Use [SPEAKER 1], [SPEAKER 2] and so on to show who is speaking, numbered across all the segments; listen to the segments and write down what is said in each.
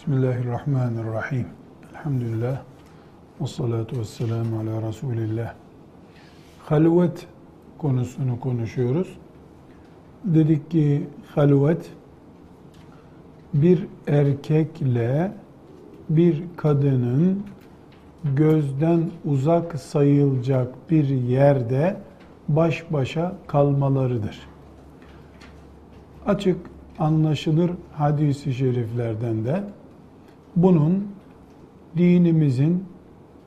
[SPEAKER 1] Bismillahirrahmanirrahim. Elhamdülillah. Ve salatu ve selamu ala Resulillah. Halvet konusunu konuşuyoruz. Dedik ki halvet bir erkekle bir kadının gözden uzak sayılacak bir yerde baş başa kalmalarıdır. Açık anlaşılır hadisi şeriflerden de bunun dinimizin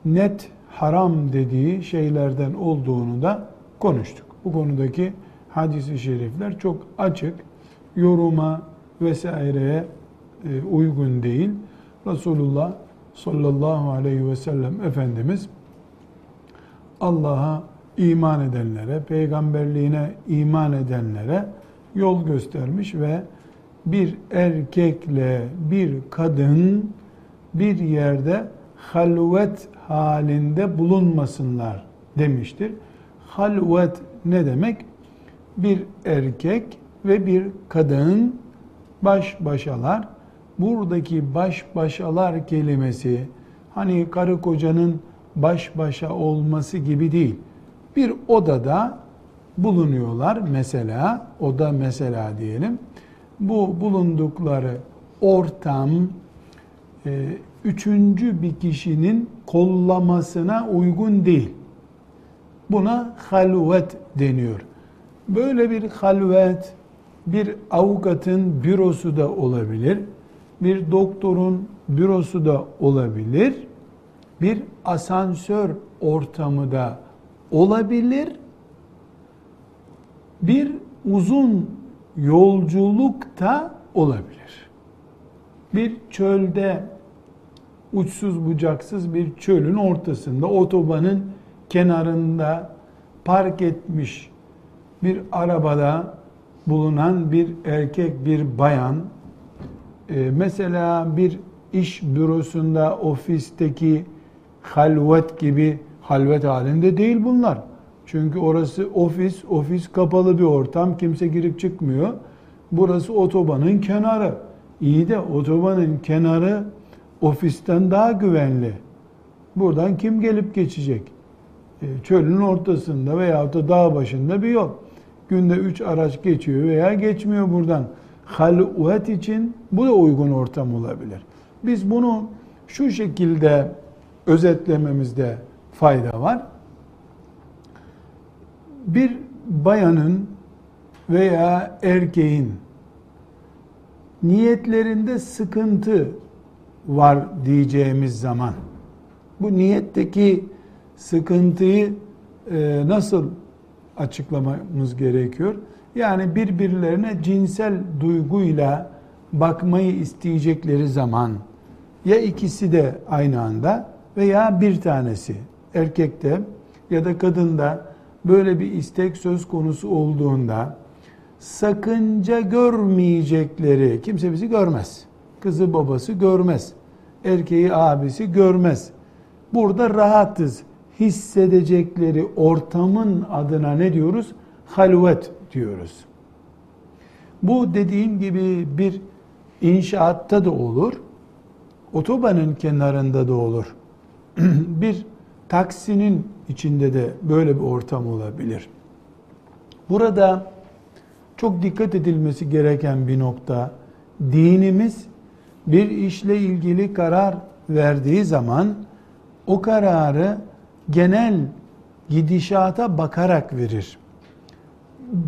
[SPEAKER 1] net haram dediği şeylerden olduğunu da konuştuk. Bu konudaki hadis-i şerifler çok açık, yoruma vesaireye e, uygun değil. Resulullah sallallahu aleyhi ve sellem Efendimiz Allah'a iman edenlere, peygamberliğine iman edenlere yol göstermiş ve bir erkekle bir kadın bir yerde halvet halinde bulunmasınlar demiştir. Halvet ne demek? Bir erkek ve bir kadın baş başalar. Buradaki baş başalar kelimesi hani karı kocanın baş başa olması gibi değil. Bir odada bulunuyorlar mesela, oda mesela diyelim. Bu bulundukları ortam üçüncü bir kişinin kollamasına uygun değil. Buna halvet deniyor. Böyle bir halvet bir avukatın bürosu da olabilir, bir doktorun bürosu da olabilir, bir asansör ortamı da olabilir, bir uzun yolculukta olabilir. Bir çölde uçsuz bucaksız bir çölün ortasında otobanın kenarında park etmiş bir arabada bulunan bir erkek bir bayan e, mesela bir iş bürosunda ofisteki halvet gibi halvet halinde değil bunlar. Çünkü orası ofis, ofis kapalı bir ortam, kimse girip çıkmıyor. Burası otobanın kenarı. İyi de otobanın kenarı ofisten daha güvenli. Buradan kim gelip geçecek? E, çölün ortasında veya da dağ başında bir yol. Günde üç araç geçiyor veya geçmiyor buradan. Halvet için bu da uygun ortam olabilir. Biz bunu şu şekilde özetlememizde fayda var. Bir bayanın veya erkeğin niyetlerinde sıkıntı var diyeceğimiz zaman bu niyetteki sıkıntıyı e, nasıl açıklamamız gerekiyor? Yani birbirlerine cinsel duyguyla bakmayı isteyecekleri zaman ya ikisi de aynı anda veya bir tanesi erkekte ya da kadında böyle bir istek söz konusu olduğunda sakınca görmeyecekleri kimse bizi görmez. Kızı babası görmez. Erkeği abisi görmez. Burada rahatız. Hissedecekleri ortamın adına ne diyoruz? Halvet diyoruz. Bu dediğim gibi bir inşaatta da olur. Otobanın kenarında da olur. bir taksinin içinde de böyle bir ortam olabilir. Burada çok dikkat edilmesi gereken bir nokta dinimiz bir işle ilgili karar verdiği zaman o kararı genel gidişata bakarak verir.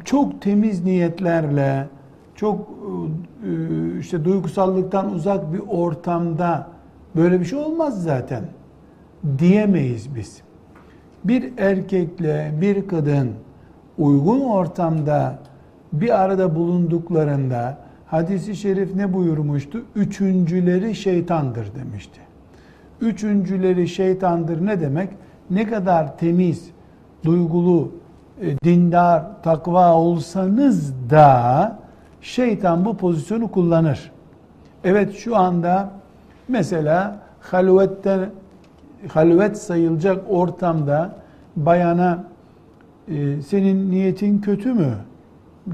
[SPEAKER 1] Çok temiz niyetlerle, çok e, işte duygusallıktan uzak bir ortamda böyle bir şey olmaz zaten diyemeyiz biz. Bir erkekle bir kadın uygun ortamda bir arada bulunduklarında hadisi şerif ne buyurmuştu? Üçüncüleri şeytandır demişti. Üçüncüleri şeytandır ne demek? Ne kadar temiz, duygulu, e, dindar, takva olsanız da şeytan bu pozisyonu kullanır. Evet şu anda mesela halvetten halvet sayılacak ortamda bayana e, senin niyetin kötü mü?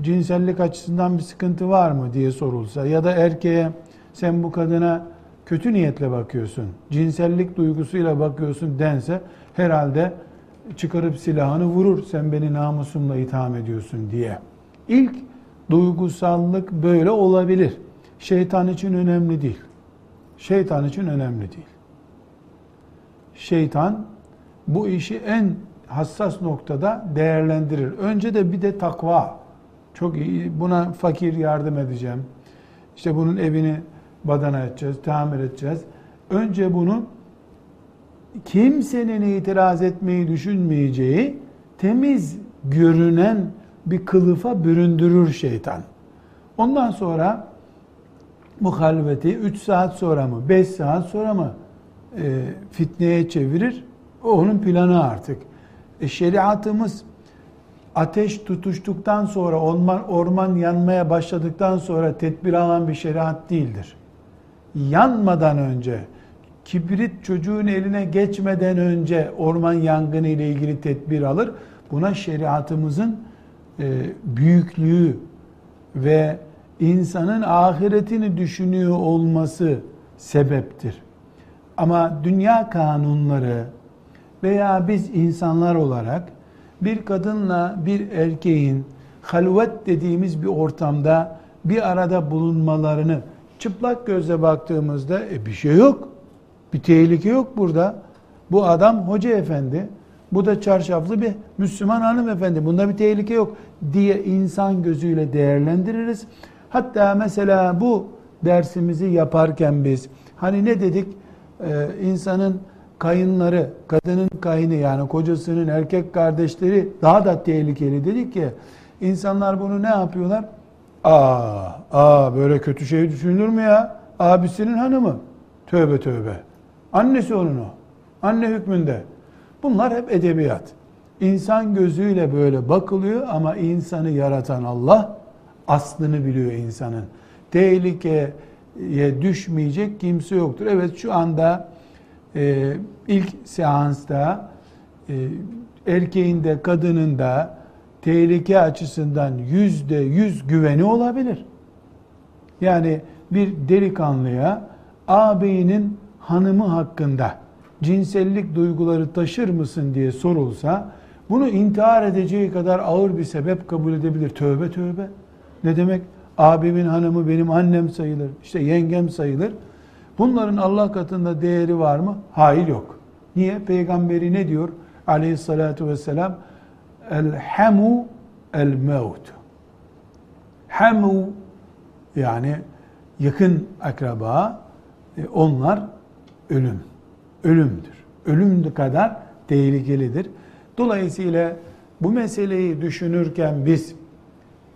[SPEAKER 1] Cinsellik açısından bir sıkıntı var mı diye sorulsa ya da erkeğe sen bu kadına kötü niyetle bakıyorsun, cinsellik duygusuyla bakıyorsun dense herhalde çıkarıp silahını vurur sen beni namusumla itham ediyorsun diye. İlk duygusallık böyle olabilir. Şeytan için önemli değil. Şeytan için önemli değil. Şeytan bu işi en hassas noktada değerlendirir. Önce de bir de takva. Çok iyi. Buna fakir yardım edeceğim. İşte bunun evini badana edeceğiz, tamir edeceğiz. Önce bunu kimsenin itiraz etmeyi düşünmeyeceği temiz görünen bir kılıfa büründürür şeytan. Ondan sonra bu halveti 3 saat sonra mı 5 saat sonra mı e, fitneye çevirir? O onun planı artık. E, şeriatımız ateş tutuştuktan sonra orman, orman yanmaya başladıktan sonra tedbir alan bir şeriat değildir. Yanmadan önce kibrit çocuğun eline geçmeden önce orman yangını ile ilgili tedbir alır. Buna şeriatımızın e, büyüklüğü ve insanın ahiretini düşünüyor olması sebeptir. Ama dünya kanunları veya biz insanlar olarak bir kadınla bir erkeğin halvet dediğimiz bir ortamda bir arada bulunmalarını çıplak gözle baktığımızda e, bir şey yok. Bir tehlike yok burada. Bu adam hoca efendi, bu da çarşaflı bir Müslüman hanımefendi. Bunda bir tehlike yok diye insan gözüyle değerlendiririz. Hatta mesela bu dersimizi yaparken biz hani ne dedik? Ee, insanın kayınları, kadının kayını yani kocasının erkek kardeşleri daha da tehlikeli dedik ki insanlar bunu ne yapıyorlar? Aa, aa böyle kötü şey düşünülür mü ya? Abisinin hanımı. Tövbe tövbe. Annesi onun o. Anne hükmünde. Bunlar hep edebiyat. İnsan gözüyle böyle bakılıyor ama insanı yaratan Allah aslını biliyor insanın. Tehlikeye düşmeyecek kimse yoktur. Evet şu anda e, ilk seansta e, erkeğin de kadının da tehlike açısından yüzde yüz güveni olabilir. Yani bir delikanlıya ağabeyinin hanımı hakkında cinsellik duyguları taşır mısın diye sorulsa bunu intihar edeceği kadar ağır bir sebep kabul edebilir. Tövbe tövbe. Ne demek? Abimin hanımı benim annem sayılır. İşte yengem sayılır. Bunların Allah katında değeri var mı? Hayır yok. Niye? Peygamberi ne diyor? Aleyhissalatu vesselam El hemu el mevt. Hemu yani yakın akraba e, onlar ölüm. Ölümdür. Ölüm kadar tehlikelidir. Dolayısıyla bu meseleyi düşünürken biz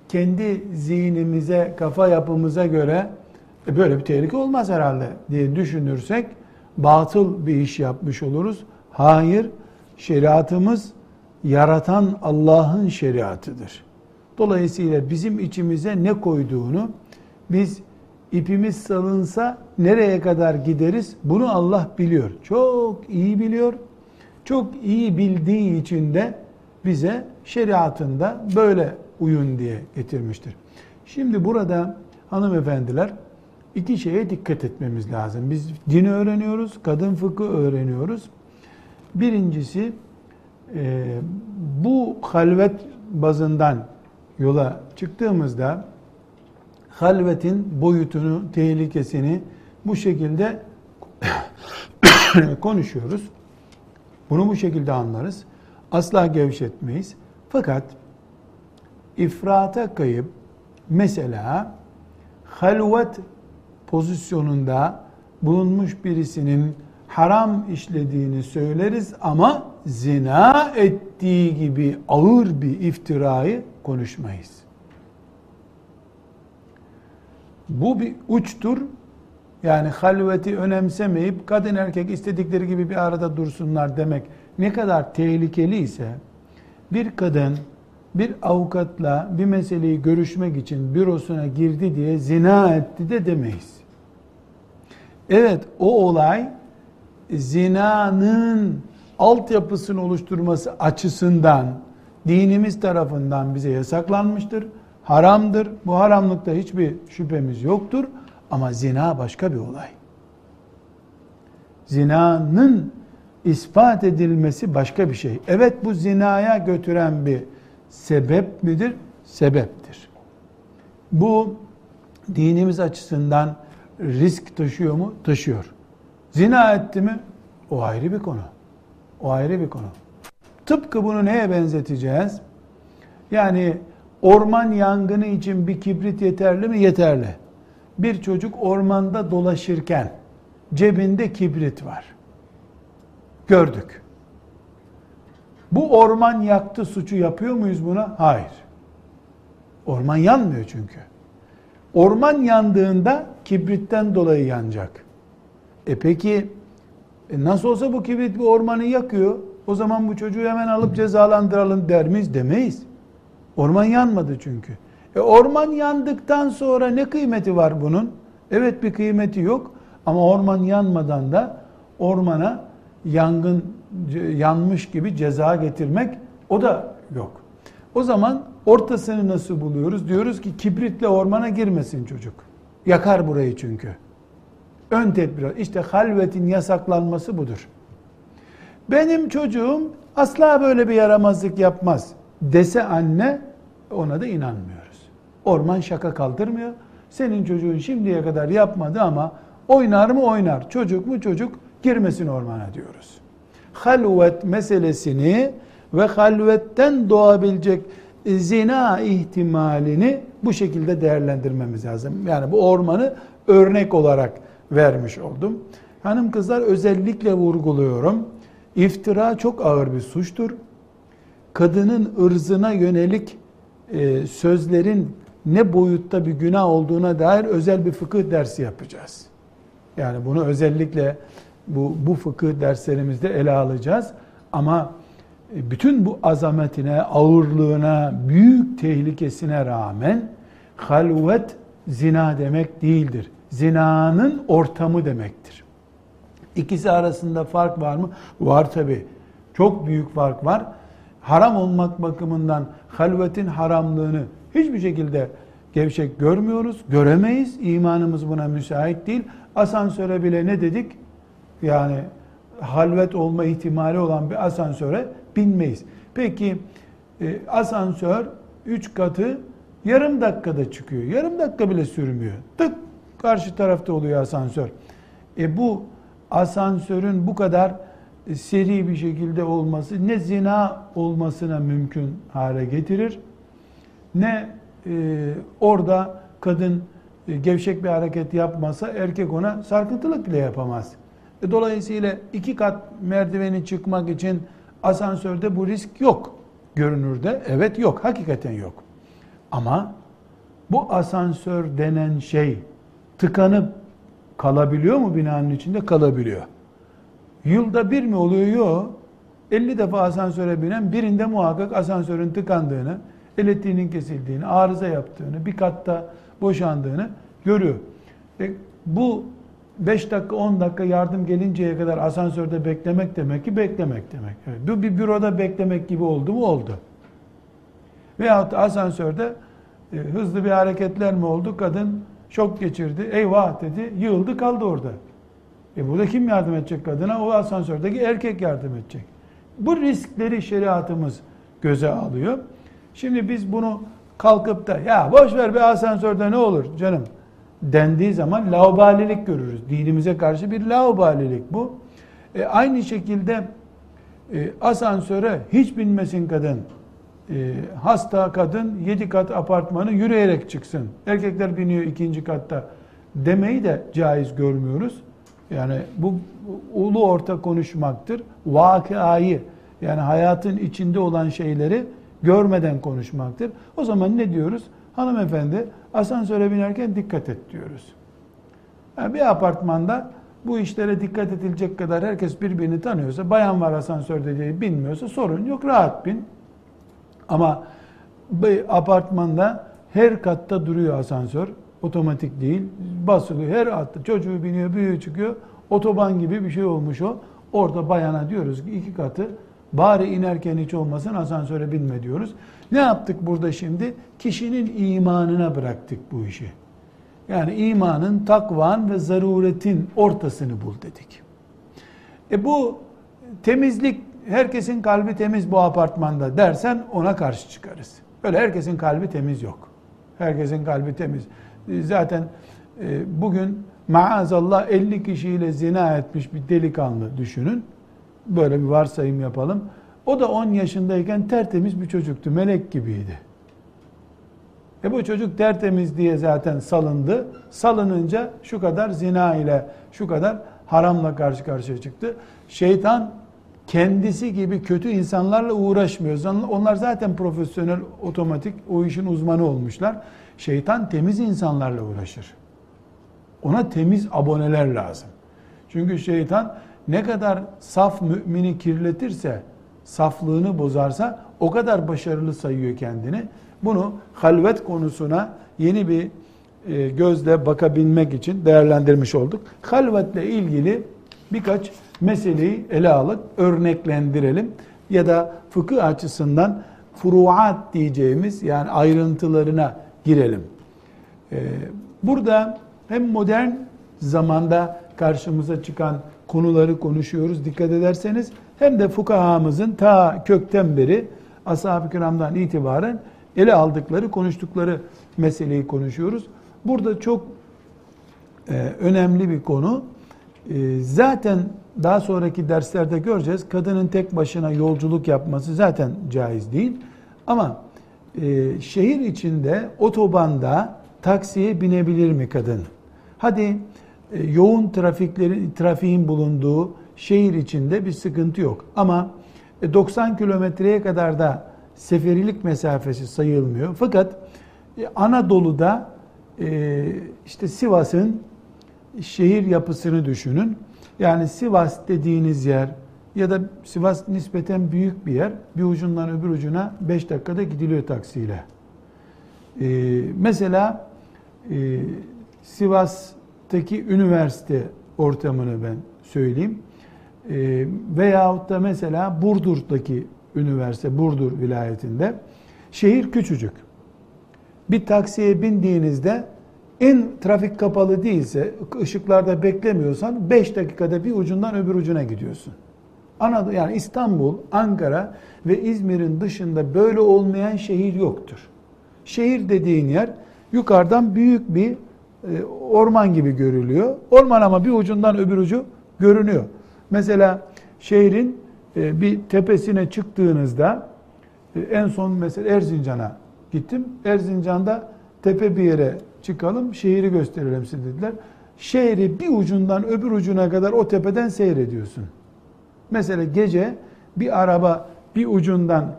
[SPEAKER 1] kendi zihnimize, kafa yapımıza göre e böyle bir tehlike olmaz herhalde diye düşünürsek batıl bir iş yapmış oluruz. Hayır, şeriatımız yaratan Allah'ın şeriatıdır. Dolayısıyla bizim içimize ne koyduğunu biz ipimiz salınsa nereye kadar gideriz bunu Allah biliyor. Çok iyi biliyor. Çok iyi bildiği için de bize şeriatında böyle uyun diye getirmiştir. Şimdi burada hanımefendiler iki şeye dikkat etmemiz lazım. Biz dini öğreniyoruz, kadın fıkı öğreniyoruz. Birincisi e, bu halvet bazından yola çıktığımızda halvetin boyutunu, tehlikesini bu şekilde konuşuyoruz. Bunu bu şekilde anlarız. Asla gevşetmeyiz. Fakat ifrata kayıp mesela halvet pozisyonunda bulunmuş birisinin haram işlediğini söyleriz ama zina ettiği gibi ağır bir iftirayı konuşmayız. Bu bir uçtur. Yani halveti önemsemeyip kadın erkek istedikleri gibi bir arada dursunlar demek ne kadar tehlikeli ise bir kadın bir avukatla bir meseleyi görüşmek için bürosuna girdi diye zina etti de demeyiz. Evet o olay zinanın altyapısını oluşturması açısından dinimiz tarafından bize yasaklanmıştır. Haramdır. Bu haramlıkta hiçbir şüphemiz yoktur. Ama zina başka bir olay. zinanın ispat edilmesi başka bir şey. Evet bu zinaya götüren bir sebep midir? Sebeptir. Bu dinimiz açısından risk taşıyor mu? Taşıyor. Zina etti mi? O ayrı bir konu. O ayrı bir konu. Tıpkı bunu neye benzeteceğiz? Yani orman yangını için bir kibrit yeterli mi? Yeterli. Bir çocuk ormanda dolaşırken cebinde kibrit var. Gördük. Bu orman yaktı suçu yapıyor muyuz buna? Hayır. Orman yanmıyor çünkü. Orman yandığında kibritten dolayı yanacak. E peki e nasıl olsa bu kibrit bir ormanı yakıyor. O zaman bu çocuğu hemen alıp cezalandıralım der miyiz? Demeyiz. Orman yanmadı çünkü. E orman yandıktan sonra ne kıymeti var bunun? Evet bir kıymeti yok ama orman yanmadan da ormana yangın yanmış gibi ceza getirmek o da yok. O zaman ortasını nasıl buluyoruz? Diyoruz ki kibritle ormana girmesin çocuk. Yakar burayı çünkü. Ön tedbir. İşte halvetin yasaklanması budur. Benim çocuğum asla böyle bir yaramazlık yapmaz dese anne ona da inanmıyoruz. Orman şaka kaldırmıyor. Senin çocuğun şimdiye kadar yapmadı ama oynar mı oynar. Çocuk mu çocuk girmesin ormana diyoruz. Halvet meselesini ve halvetten doğabilecek zina ihtimalini bu şekilde değerlendirmemiz lazım. Yani bu ormanı örnek olarak vermiş oldum. Hanım kızlar özellikle vurguluyorum. İftira çok ağır bir suçtur. Kadının ırzına yönelik e, sözlerin ne boyutta bir günah olduğuna dair özel bir fıkıh dersi yapacağız. Yani bunu özellikle bu, bu fıkıh derslerimizde ele alacağız. Ama e, bütün bu azametine, ağırlığına, büyük tehlikesine rağmen halvet zina demek değildir. Zinanın ortamı demektir. İkisi arasında fark var mı? Var tabi. Çok büyük fark var. Haram olmak bakımından halvetin haramlığını hiçbir şekilde gevşek görmüyoruz, göremeyiz. İmanımız buna müsait değil. Asansöre bile ne dedik? Yani halvet olma ihtimali olan bir asansöre binmeyiz. Peki e, asansör 3 katı yarım dakikada çıkıyor. Yarım dakika bile sürmüyor. Tık karşı tarafta oluyor asansör. E bu asansörün bu kadar e, seri bir şekilde olması ne zina olmasına mümkün hale getirir ne e, orada kadın e, gevşek bir hareket yapmasa erkek ona sarkıntılık bile yapamaz. E, dolayısıyla iki kat merdiveni çıkmak için asansörde bu risk yok görünürde. Evet yok, hakikaten yok. Ama bu asansör denen şey tıkanıp kalabiliyor mu binanın içinde? Kalabiliyor. Yılda bir mi oluyor? Yok. 50 defa asansöre binen birinde muhakkak asansörün tıkandığını, elektriğinin kesildiğini, arıza yaptığını, bir katta boşandığını görüyor. E, bu 5 dakika 10 dakika yardım gelinceye kadar asansörde beklemek demek ki beklemek demek. Evet. Bu bir büroda beklemek gibi oldu mu? Oldu. Veyahut asansörde e, hızlı bir hareketler mi oldu? Kadın şok geçirdi. Eyvah dedi. Yığıldı kaldı orada. E burada kim yardım edecek kadına? O asansördeki erkek yardım edecek. Bu riskleri şeriatımız göze alıyor. Şimdi biz bunu kalkıp da ya boş ver bir asansörde ne olur canım dendiği zaman laubalilik görürüz. Dinimize karşı bir laubalilik bu. E, aynı şekilde e, asansöre hiç binmesin kadın. E, hasta kadın yedi kat apartmanı yürüyerek çıksın. Erkekler biniyor ikinci katta demeyi de caiz görmüyoruz. Yani bu ulu orta konuşmaktır. Vakayı yani hayatın içinde olan şeyleri görmeden konuşmaktır. O zaman ne diyoruz? Hanımefendi asansöre binerken dikkat et diyoruz. Yani bir apartmanda bu işlere dikkat edilecek kadar herkes birbirini tanıyorsa, bayan var asansörde diye binmiyorsa sorun yok, rahat bin. Ama bir apartmanda her katta duruyor asansör, otomatik değil, basılıyor, her hatta çocuğu biniyor, büyüğü çıkıyor, otoban gibi bir şey olmuş o. Orada bayana diyoruz ki iki katı Bari inerken hiç olmasın asansöre binme diyoruz. Ne yaptık burada şimdi? Kişinin imanına bıraktık bu işi. Yani imanın, takvan ve zaruretin ortasını bul dedik. E bu temizlik, herkesin kalbi temiz bu apartmanda dersen ona karşı çıkarız. Öyle herkesin kalbi temiz yok. Herkesin kalbi temiz. E, zaten e, bugün maazallah 50 kişiyle zina etmiş bir delikanlı düşünün. Böyle bir varsayım yapalım. O da 10 yaşındayken tertemiz bir çocuktu. Melek gibiydi. E bu çocuk tertemiz diye zaten salındı. Salınınca şu kadar zina ile şu kadar haramla karşı karşıya çıktı. Şeytan kendisi gibi kötü insanlarla uğraşmıyor. Onlar zaten profesyonel, otomatik o işin uzmanı olmuşlar. Şeytan temiz insanlarla uğraşır. Ona temiz aboneler lazım. Çünkü şeytan ne kadar saf mümini kirletirse, saflığını bozarsa o kadar başarılı sayıyor kendini. Bunu halvet konusuna yeni bir e, gözle bakabilmek için değerlendirmiş olduk. Halvetle ilgili birkaç meseleyi ele alıp örneklendirelim ya da fıkıh açısından furuat diyeceğimiz yani ayrıntılarına girelim. E, burada hem modern zamanda karşımıza çıkan konuları konuşuyoruz dikkat ederseniz hem de fukahamızın ta kökten beri ashab-ı kiramdan itibaren ele aldıkları, konuştukları meseleyi konuşuyoruz. Burada çok e, önemli bir konu. E, zaten daha sonraki derslerde göreceğiz. Kadının tek başına yolculuk yapması zaten caiz değil. Ama e, şehir içinde otobanda taksiye binebilir mi kadın? Hadi e, yoğun trafiklerin trafiğin bulunduğu şehir içinde bir sıkıntı yok. Ama 90 e, kilometreye kadar da seferilik mesafesi sayılmıyor. Fakat e, Anadolu'da e, işte Sivas'ın şehir yapısını düşünün. Yani Sivas dediğiniz yer ya da Sivas nispeten büyük bir yer. Bir ucundan öbür ucuna 5 dakikada gidiliyor taksiyle. Mesela Sivas'taki üniversite ortamını ben söyleyeyim. Ee, veyahut da mesela Burdur'daki üniversite Burdur vilayetinde. Şehir küçücük. Bir taksiye bindiğinizde en trafik kapalı değilse, ışıklarda beklemiyorsan 5 dakikada bir ucundan öbür ucuna gidiyorsun. Anadolu yani İstanbul, Ankara ve İzmir'in dışında böyle olmayan şehir yoktur. Şehir dediğin yer yukarıdan büyük bir e, orman gibi görülüyor. Orman ama bir ucundan öbür ucu görünüyor. Mesela şehrin e, bir tepesine çıktığınızda e, en son mesela Erzincan'a gittim. Erzincan'da tepe bir yere çıkalım, şehri gösterelim size dediler. Şehri bir ucundan öbür ucuna kadar o tepeden seyrediyorsun. Mesela gece bir araba bir ucundan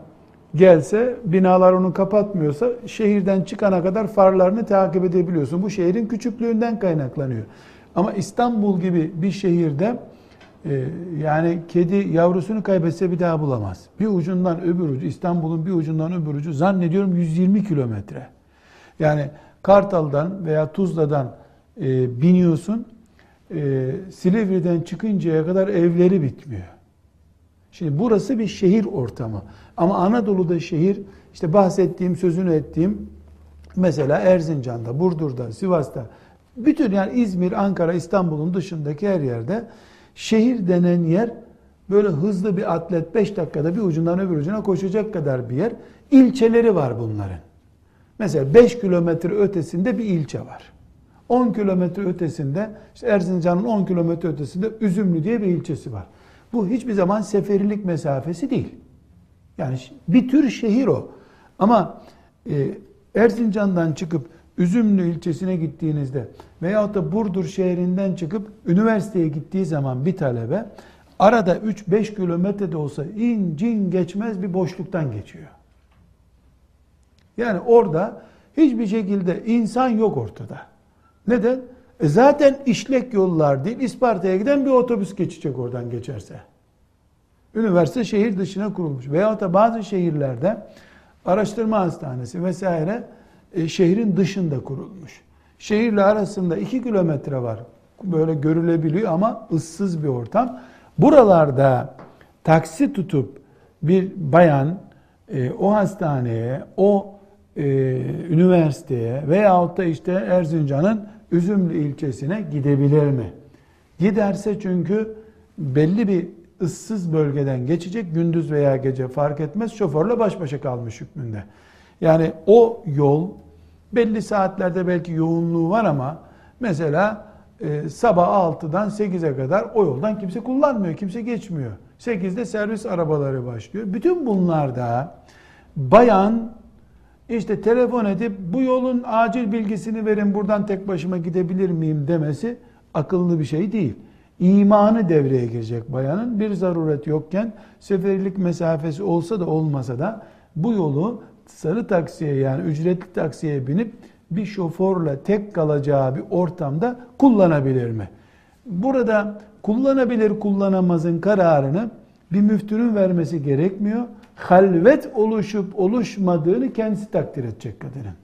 [SPEAKER 1] gelse, binalar onu kapatmıyorsa şehirden çıkana kadar farlarını takip edebiliyorsun. Bu şehrin küçüklüğünden kaynaklanıyor. Ama İstanbul gibi bir şehirde yani kedi yavrusunu kaybetse bir daha bulamaz. Bir ucundan öbür ucu, İstanbul'un bir ucundan öbür ucu zannediyorum 120 kilometre. Yani Kartal'dan veya Tuzla'dan e, biniyorsun, e, Silivri'den çıkıncaya kadar evleri bitmiyor. Şimdi burası bir şehir ortamı. Ama Anadolu'da şehir, işte bahsettiğim, sözünü ettiğim, mesela Erzincan'da, Burdur'da, Sivas'ta, bütün yani İzmir, Ankara, İstanbul'un dışındaki her yerde Şehir denen yer böyle hızlı bir atlet 5 dakikada bir ucundan öbür ucuna koşacak kadar bir yer. İlçeleri var bunların. Mesela 5 kilometre ötesinde bir ilçe var. 10 kilometre ötesinde, işte Erzincan'ın 10 kilometre ötesinde Üzümlü diye bir ilçesi var. Bu hiçbir zaman seferilik mesafesi değil. Yani bir tür şehir o. Ama e, Erzincan'dan çıkıp Üzümlü ilçesine gittiğinizde veyahut da Burdur şehrinden çıkıp üniversiteye gittiği zaman bir talebe arada 3-5 kilometrede olsa incin geçmez bir boşluktan geçiyor. Yani orada hiçbir şekilde insan yok ortada. Neden? E zaten işlek yollar değil, İsparta'ya giden bir otobüs geçecek oradan geçerse. Üniversite şehir dışına kurulmuş. Veyahut da bazı şehirlerde araştırma hastanesi vesaire e, şehrin dışında kurulmuş. Şehirle arasında iki kilometre var. Böyle görülebiliyor ama ıssız bir ortam. Buralarda taksi tutup bir bayan e, o hastaneye, o e, üniversiteye veyahut da işte Erzincan'ın Üzümlü ilçesine gidebilir mi? Giderse çünkü belli bir ıssız bölgeden geçecek gündüz veya gece fark etmez şoförle baş başa kalmış hükmünde. Yani o yol belli saatlerde belki yoğunluğu var ama mesela e, sabah 6'dan 8'e kadar o yoldan kimse kullanmıyor, kimse geçmiyor. 8'de servis arabaları başlıyor. Bütün bunlarda bayan işte telefon edip bu yolun acil bilgisini verin buradan tek başıma gidebilir miyim demesi akıllı bir şey değil. İmanı devreye girecek bayanın bir zaruret yokken seferlik mesafesi olsa da olmasa da bu yolu sarı taksiye yani ücretli taksiye binip bir şoförle tek kalacağı bir ortamda kullanabilir mi? Burada kullanabilir kullanamazın kararını bir müftünün vermesi gerekmiyor. Halvet oluşup oluşmadığını kendisi takdir edecek kadının.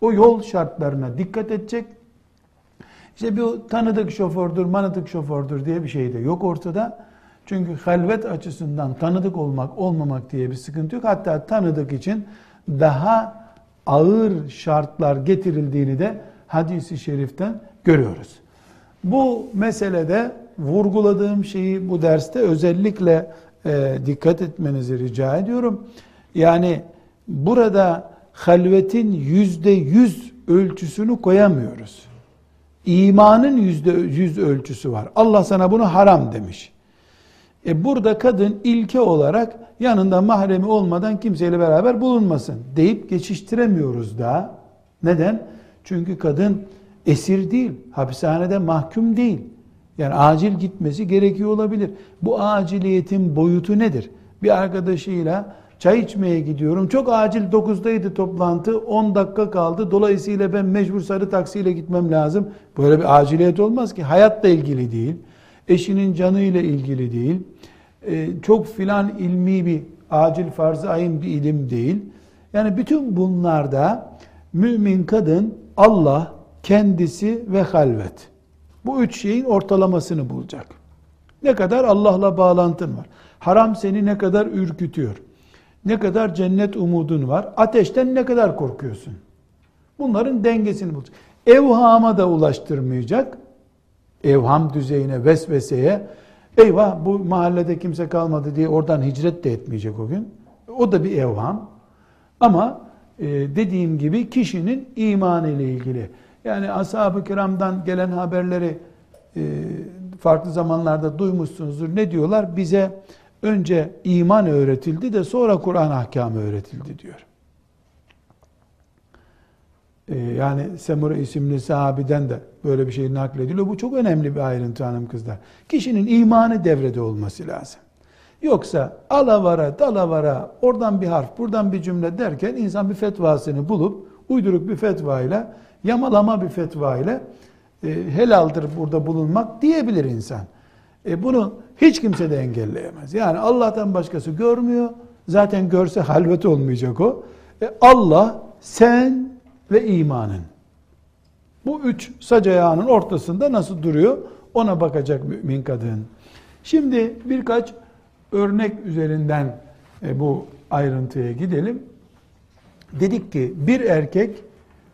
[SPEAKER 1] O yol şartlarına dikkat edecek. İşte bir tanıdık şofördür, manıdık şofördür diye bir şey de yok ortada. Çünkü halvet açısından tanıdık olmak, olmamak diye bir sıkıntı yok. Hatta tanıdık için daha ağır şartlar getirildiğini de hadisi şeriften görüyoruz. Bu meselede vurguladığım şeyi bu derste özellikle e, dikkat etmenizi rica ediyorum. Yani burada halvetin yüzde yüz ölçüsünü koyamıyoruz. İmanın yüzde yüz ölçüsü var. Allah sana bunu haram demiş. E burada kadın ilke olarak yanında mahremi olmadan kimseyle beraber bulunmasın deyip geçiştiremiyoruz da. Neden? Çünkü kadın esir değil, hapishanede mahkum değil. Yani acil gitmesi gerekiyor olabilir. Bu aciliyetin boyutu nedir? Bir arkadaşıyla çay içmeye gidiyorum. Çok acil 9'daydı toplantı. 10 dakika kaldı. Dolayısıyla ben mecbur sarı taksiyle gitmem lazım. Böyle bir aciliyet olmaz ki. Hayatla ilgili değil. Eşinin canıyla ilgili değil. Ee, çok filan ilmi bir acil farz-ı ayın bir ilim değil. Yani bütün bunlarda mümin kadın Allah kendisi ve halvet. Bu üç şeyin ortalamasını bulacak. Ne kadar Allah'la bağlantın var. Haram seni ne kadar ürkütüyor. Ne kadar cennet umudun var. Ateşten ne kadar korkuyorsun. Bunların dengesini bulacak. Evhama da ulaştırmayacak. Evham düzeyine, vesveseye. Eyvah bu mahallede kimse kalmadı diye oradan hicret de etmeyecek o gün. O da bir evham. Ama e, dediğim gibi kişinin iman ile ilgili. Yani ashab-ı kiramdan gelen haberleri e, farklı zamanlarda duymuşsunuzdur. Ne diyorlar? Bize önce iman öğretildi de sonra Kur'an ahkamı öğretildi diyor. E, yani Semura isimli sahabiden de böyle bir şey naklediliyor. Bu çok önemli bir ayrıntı hanım kızlar. Kişinin imanı devrede olması lazım. Yoksa alavara, dalavara, oradan bir harf, buradan bir cümle derken insan bir fetvasını bulup uyduruk bir fetva ile yamalama bir fetva ile e, helaldir burada bulunmak diyebilir insan. E, bunu hiç kimse de engelleyemez. Yani Allah'tan başkası görmüyor. Zaten görse halvet olmayacak o. E, Allah, sen ve imanın. Bu üç sac ayağının ortasında nasıl duruyor? Ona bakacak mümin kadın. Şimdi birkaç örnek üzerinden e, bu ayrıntıya gidelim. Dedik ki bir erkek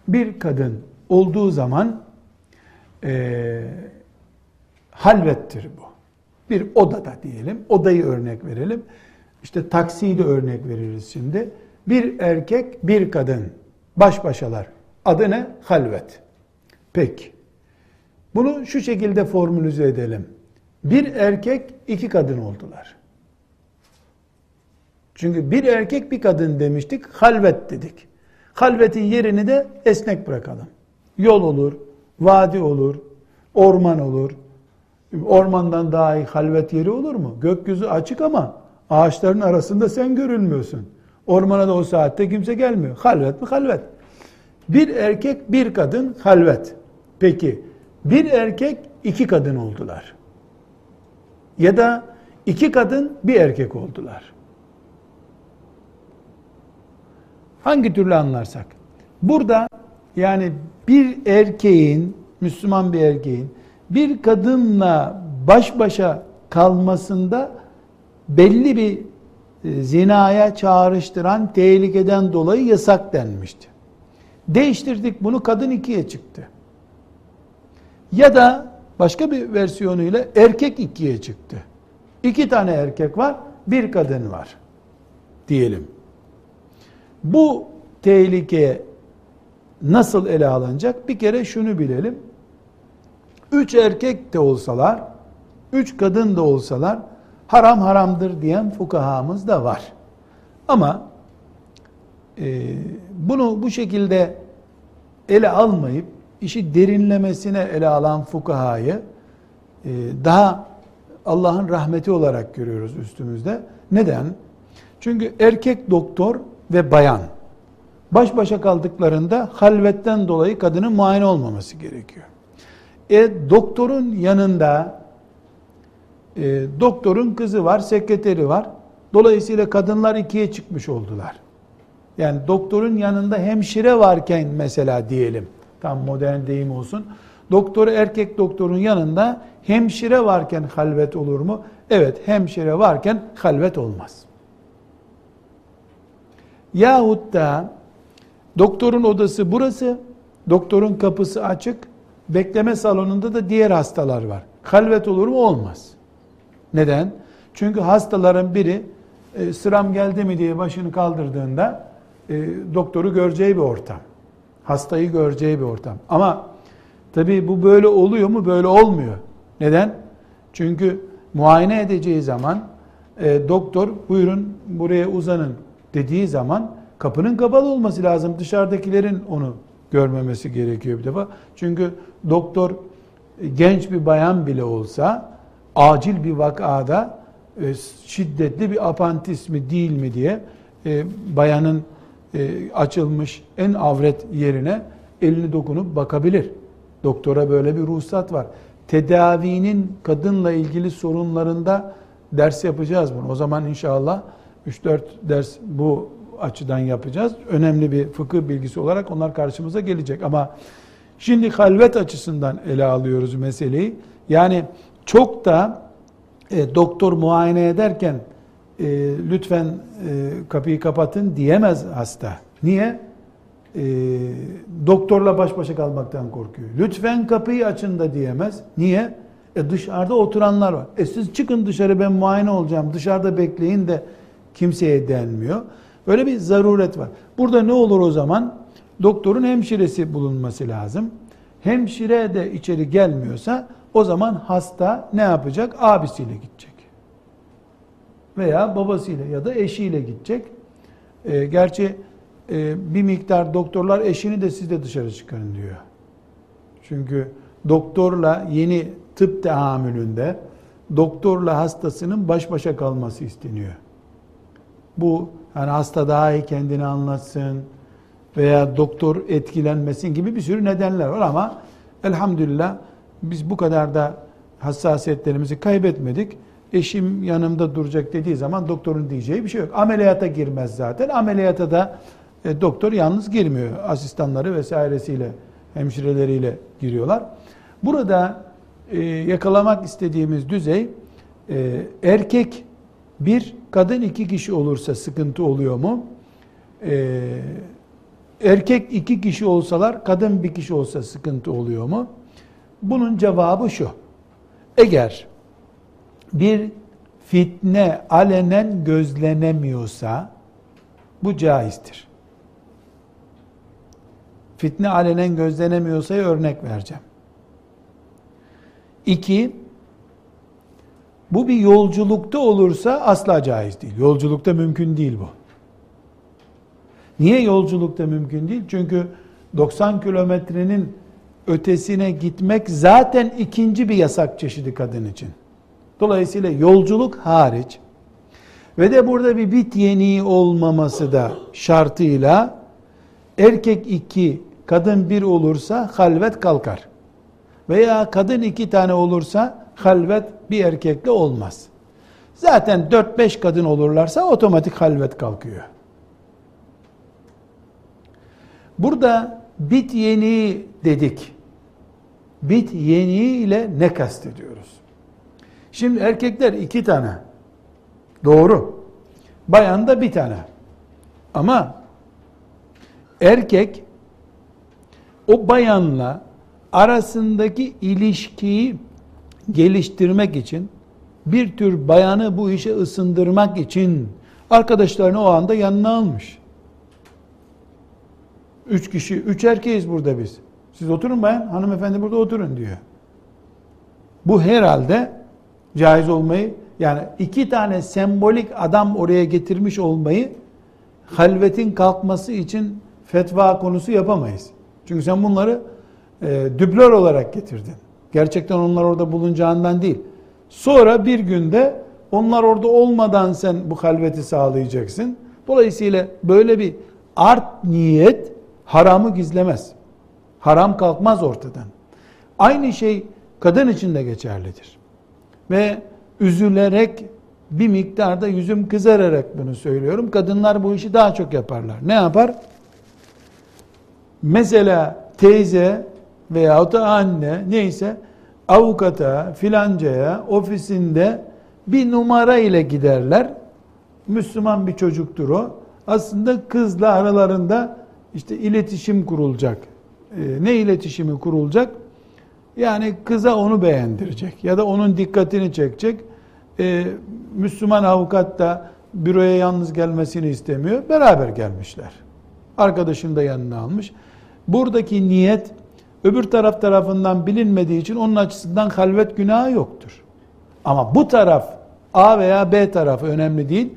[SPEAKER 1] bir kadın olduğu zaman e, halvettir bu. Bir odada diyelim, odayı örnek verelim. İşte taksiyi de örnek veririz şimdi. Bir erkek, bir kadın baş başalar. Adı ne? Halvet. Peki. Bunu şu şekilde formülize edelim. Bir erkek, iki kadın oldular. Çünkü bir erkek, bir kadın demiştik, halvet dedik. Halvetin yerini de esnek bırakalım. Yol olur, vadi olur, orman olur. Ormandan daha iyi halvet yeri olur mu? Gökyüzü açık ama ağaçların arasında sen görülmüyorsun. Ormana da o saatte kimse gelmiyor. Halvet mi? Halvet. Bir erkek, bir kadın halvet. Peki bir erkek, iki kadın oldular. Ya da iki kadın, bir erkek oldular. Hangi türlü anlarsak. Burada yani bir erkeğin, Müslüman bir erkeğin bir kadınla baş başa kalmasında belli bir zinaya çağrıştıran tehlikeden dolayı yasak denmişti. Değiştirdik bunu kadın ikiye çıktı. Ya da başka bir versiyonuyla erkek ikiye çıktı. İki tane erkek var, bir kadın var diyelim. Bu tehlike nasıl ele alınacak? Bir kere şunu bilelim. Üç erkek de olsalar, üç kadın da olsalar haram haramdır diyen fukahamız da var. Ama e, bunu bu şekilde ele almayıp işi derinlemesine ele alan fukahayı e, daha Allah'ın rahmeti olarak görüyoruz üstümüzde. Neden? Çünkü erkek doktor ve bayan baş başa kaldıklarında halvetten dolayı kadının muayene olmaması gerekiyor. E doktorun yanında e, doktorun kızı var, sekreteri var. Dolayısıyla kadınlar ikiye çıkmış oldular. Yani doktorun yanında hemşire varken mesela diyelim, tam modern deyim olsun. Doktor erkek doktorun yanında hemşire varken halvet olur mu? Evet, hemşire varken halvet olmaz. Yahut da doktorun odası burası, doktorun kapısı açık, bekleme salonunda da diğer hastalar var. Halvet olur mu? Olmaz. Neden? Çünkü hastaların biri e, sıram geldi mi diye başını kaldırdığında e, doktoru göreceği bir ortam. Hastayı göreceği bir ortam. Ama tabi bu böyle oluyor mu? Böyle olmuyor. Neden? Çünkü muayene edeceği zaman e, doktor buyurun buraya uzanın dediği zaman kapının kapalı olması lazım. Dışarıdakilerin onu görmemesi gerekiyor bir defa. Çünkü doktor e, genç bir bayan bile olsa acil bir vakada e, şiddetli bir apantis mi değil mi diye e, bayanın açılmış en avret yerine elini dokunup bakabilir. Doktora böyle bir ruhsat var. Tedavinin kadınla ilgili sorunlarında ders yapacağız bunu. O zaman inşallah 3-4 ders bu açıdan yapacağız. Önemli bir fıkıh bilgisi olarak onlar karşımıza gelecek. Ama şimdi halvet açısından ele alıyoruz meseleyi. Yani çok da e, doktor muayene ederken e, lütfen e, kapıyı kapatın diyemez hasta. Niye? E, doktorla baş başa kalmaktan korkuyor. Lütfen kapıyı açın da diyemez. Niye? E dışarıda oturanlar var. E siz çıkın dışarı ben muayene olacağım. Dışarıda bekleyin de kimseye denmiyor. Böyle bir zaruret var. Burada ne olur o zaman? Doktorun hemşiresi bulunması lazım. Hemşire de içeri gelmiyorsa o zaman hasta ne yapacak? Abisiyle gidecek. Veya babasıyla ya da eşiyle gidecek. E, gerçi e, bir miktar doktorlar eşini de siz de dışarı çıkarın diyor. Çünkü doktorla yeni tıp teamülünde doktorla hastasının baş başa kalması isteniyor. Bu yani hasta daha iyi kendini anlatsın veya doktor etkilenmesin gibi bir sürü nedenler var ama elhamdülillah biz bu kadar da hassasiyetlerimizi kaybetmedik. Eşim yanımda duracak dediği zaman doktorun diyeceği bir şey yok. Ameliyata girmez zaten. Ameliyata da e, doktor yalnız girmiyor. Asistanları vesairesiyle, hemşireleriyle giriyorlar. Burada e, yakalamak istediğimiz düzey e, erkek bir, kadın iki kişi olursa sıkıntı oluyor mu? Ee, erkek iki kişi olsalar, kadın bir kişi olsa sıkıntı oluyor mu? Bunun cevabı şu. Eğer bir fitne alenen gözlenemiyorsa bu caizdir. Fitne alenen gözlenemiyorsa örnek vereceğim. İki, bu bir yolculukta olursa asla caiz değil. Yolculukta mümkün değil bu. Niye yolculukta mümkün değil? Çünkü 90 kilometrenin ötesine gitmek zaten ikinci bir yasak çeşidi kadın için. Dolayısıyla yolculuk hariç ve de burada bir bit yeniği olmaması da şartıyla erkek iki, kadın bir olursa halvet kalkar. Veya kadın iki tane olursa halvet bir erkekle olmaz. Zaten 4-5 kadın olurlarsa otomatik halvet kalkıyor. Burada bit yeni dedik. Bit yeni ile ne kastediyoruz? Şimdi erkekler iki tane. Doğru. Bayan da bir tane. Ama erkek o bayanla arasındaki ilişkiyi geliştirmek için bir tür bayanı bu işe ısındırmak için arkadaşlarını o anda yanına almış. Üç kişi, üç erkeğiz burada biz. Siz oturun bayan, hanımefendi burada oturun diyor. Bu herhalde caiz olmayı, yani iki tane sembolik adam oraya getirmiş olmayı halvetin kalkması için fetva konusu yapamayız. Çünkü sen bunları e, düblör olarak getirdin. Gerçekten onlar orada bulunacağından değil. Sonra bir günde onlar orada olmadan sen bu halveti sağlayacaksın. Dolayısıyla böyle bir art niyet haramı gizlemez. Haram kalkmaz ortadan. Aynı şey kadın için de geçerlidir. Ve üzülerek bir miktarda yüzüm kızararak bunu söylüyorum. Kadınlar bu işi daha çok yaparlar. Ne yapar? Mesela teyze veya da anne neyse avukata filancaya ofisinde bir numara ile giderler. Müslüman bir çocuktur o. Aslında kızla aralarında işte iletişim kurulacak. Ee, ne iletişimi kurulacak? Yani kıza onu beğendirecek ya da onun dikkatini çekecek. Ee, Müslüman avukat da büroya yalnız gelmesini istemiyor. Beraber gelmişler. Arkadaşını da yanına almış. Buradaki niyet öbür taraf tarafından bilinmediği için onun açısından halvet günahı yoktur. Ama bu taraf A veya B tarafı önemli değil.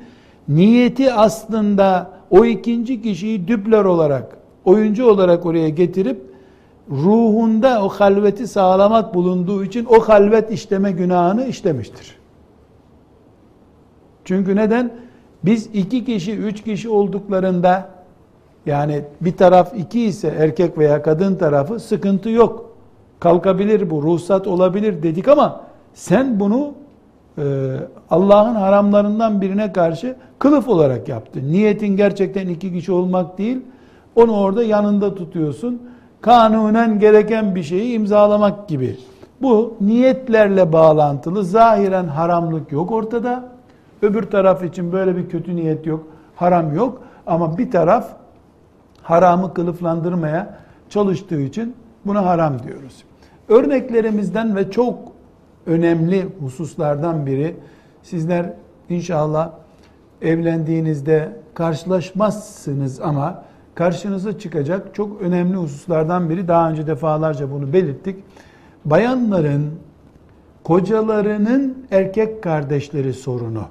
[SPEAKER 1] Niyeti aslında o ikinci kişiyi düpler olarak, oyuncu olarak oraya getirip ruhunda o halveti sağlamak bulunduğu için o halvet işleme günahını işlemiştir. Çünkü neden? Biz iki kişi, üç kişi olduklarında yani bir taraf iki ise erkek veya kadın tarafı sıkıntı yok. Kalkabilir bu, ruhsat olabilir dedik ama sen bunu e, Allah'ın haramlarından birine karşı kılıf olarak yaptın. Niyetin gerçekten iki kişi olmak değil, onu orada yanında tutuyorsun. Kanunen gereken bir şeyi imzalamak gibi. Bu niyetlerle bağlantılı, zahiren haramlık yok ortada. Öbür taraf için böyle bir kötü niyet yok, haram yok. Ama bir taraf haramı kılıflandırmaya çalıştığı için buna haram diyoruz. Örneklerimizden ve çok önemli hususlardan biri sizler inşallah evlendiğinizde karşılaşmazsınız ama karşınıza çıkacak çok önemli hususlardan biri daha önce defalarca bunu belirttik. Bayanların kocalarının erkek kardeşleri sorunu.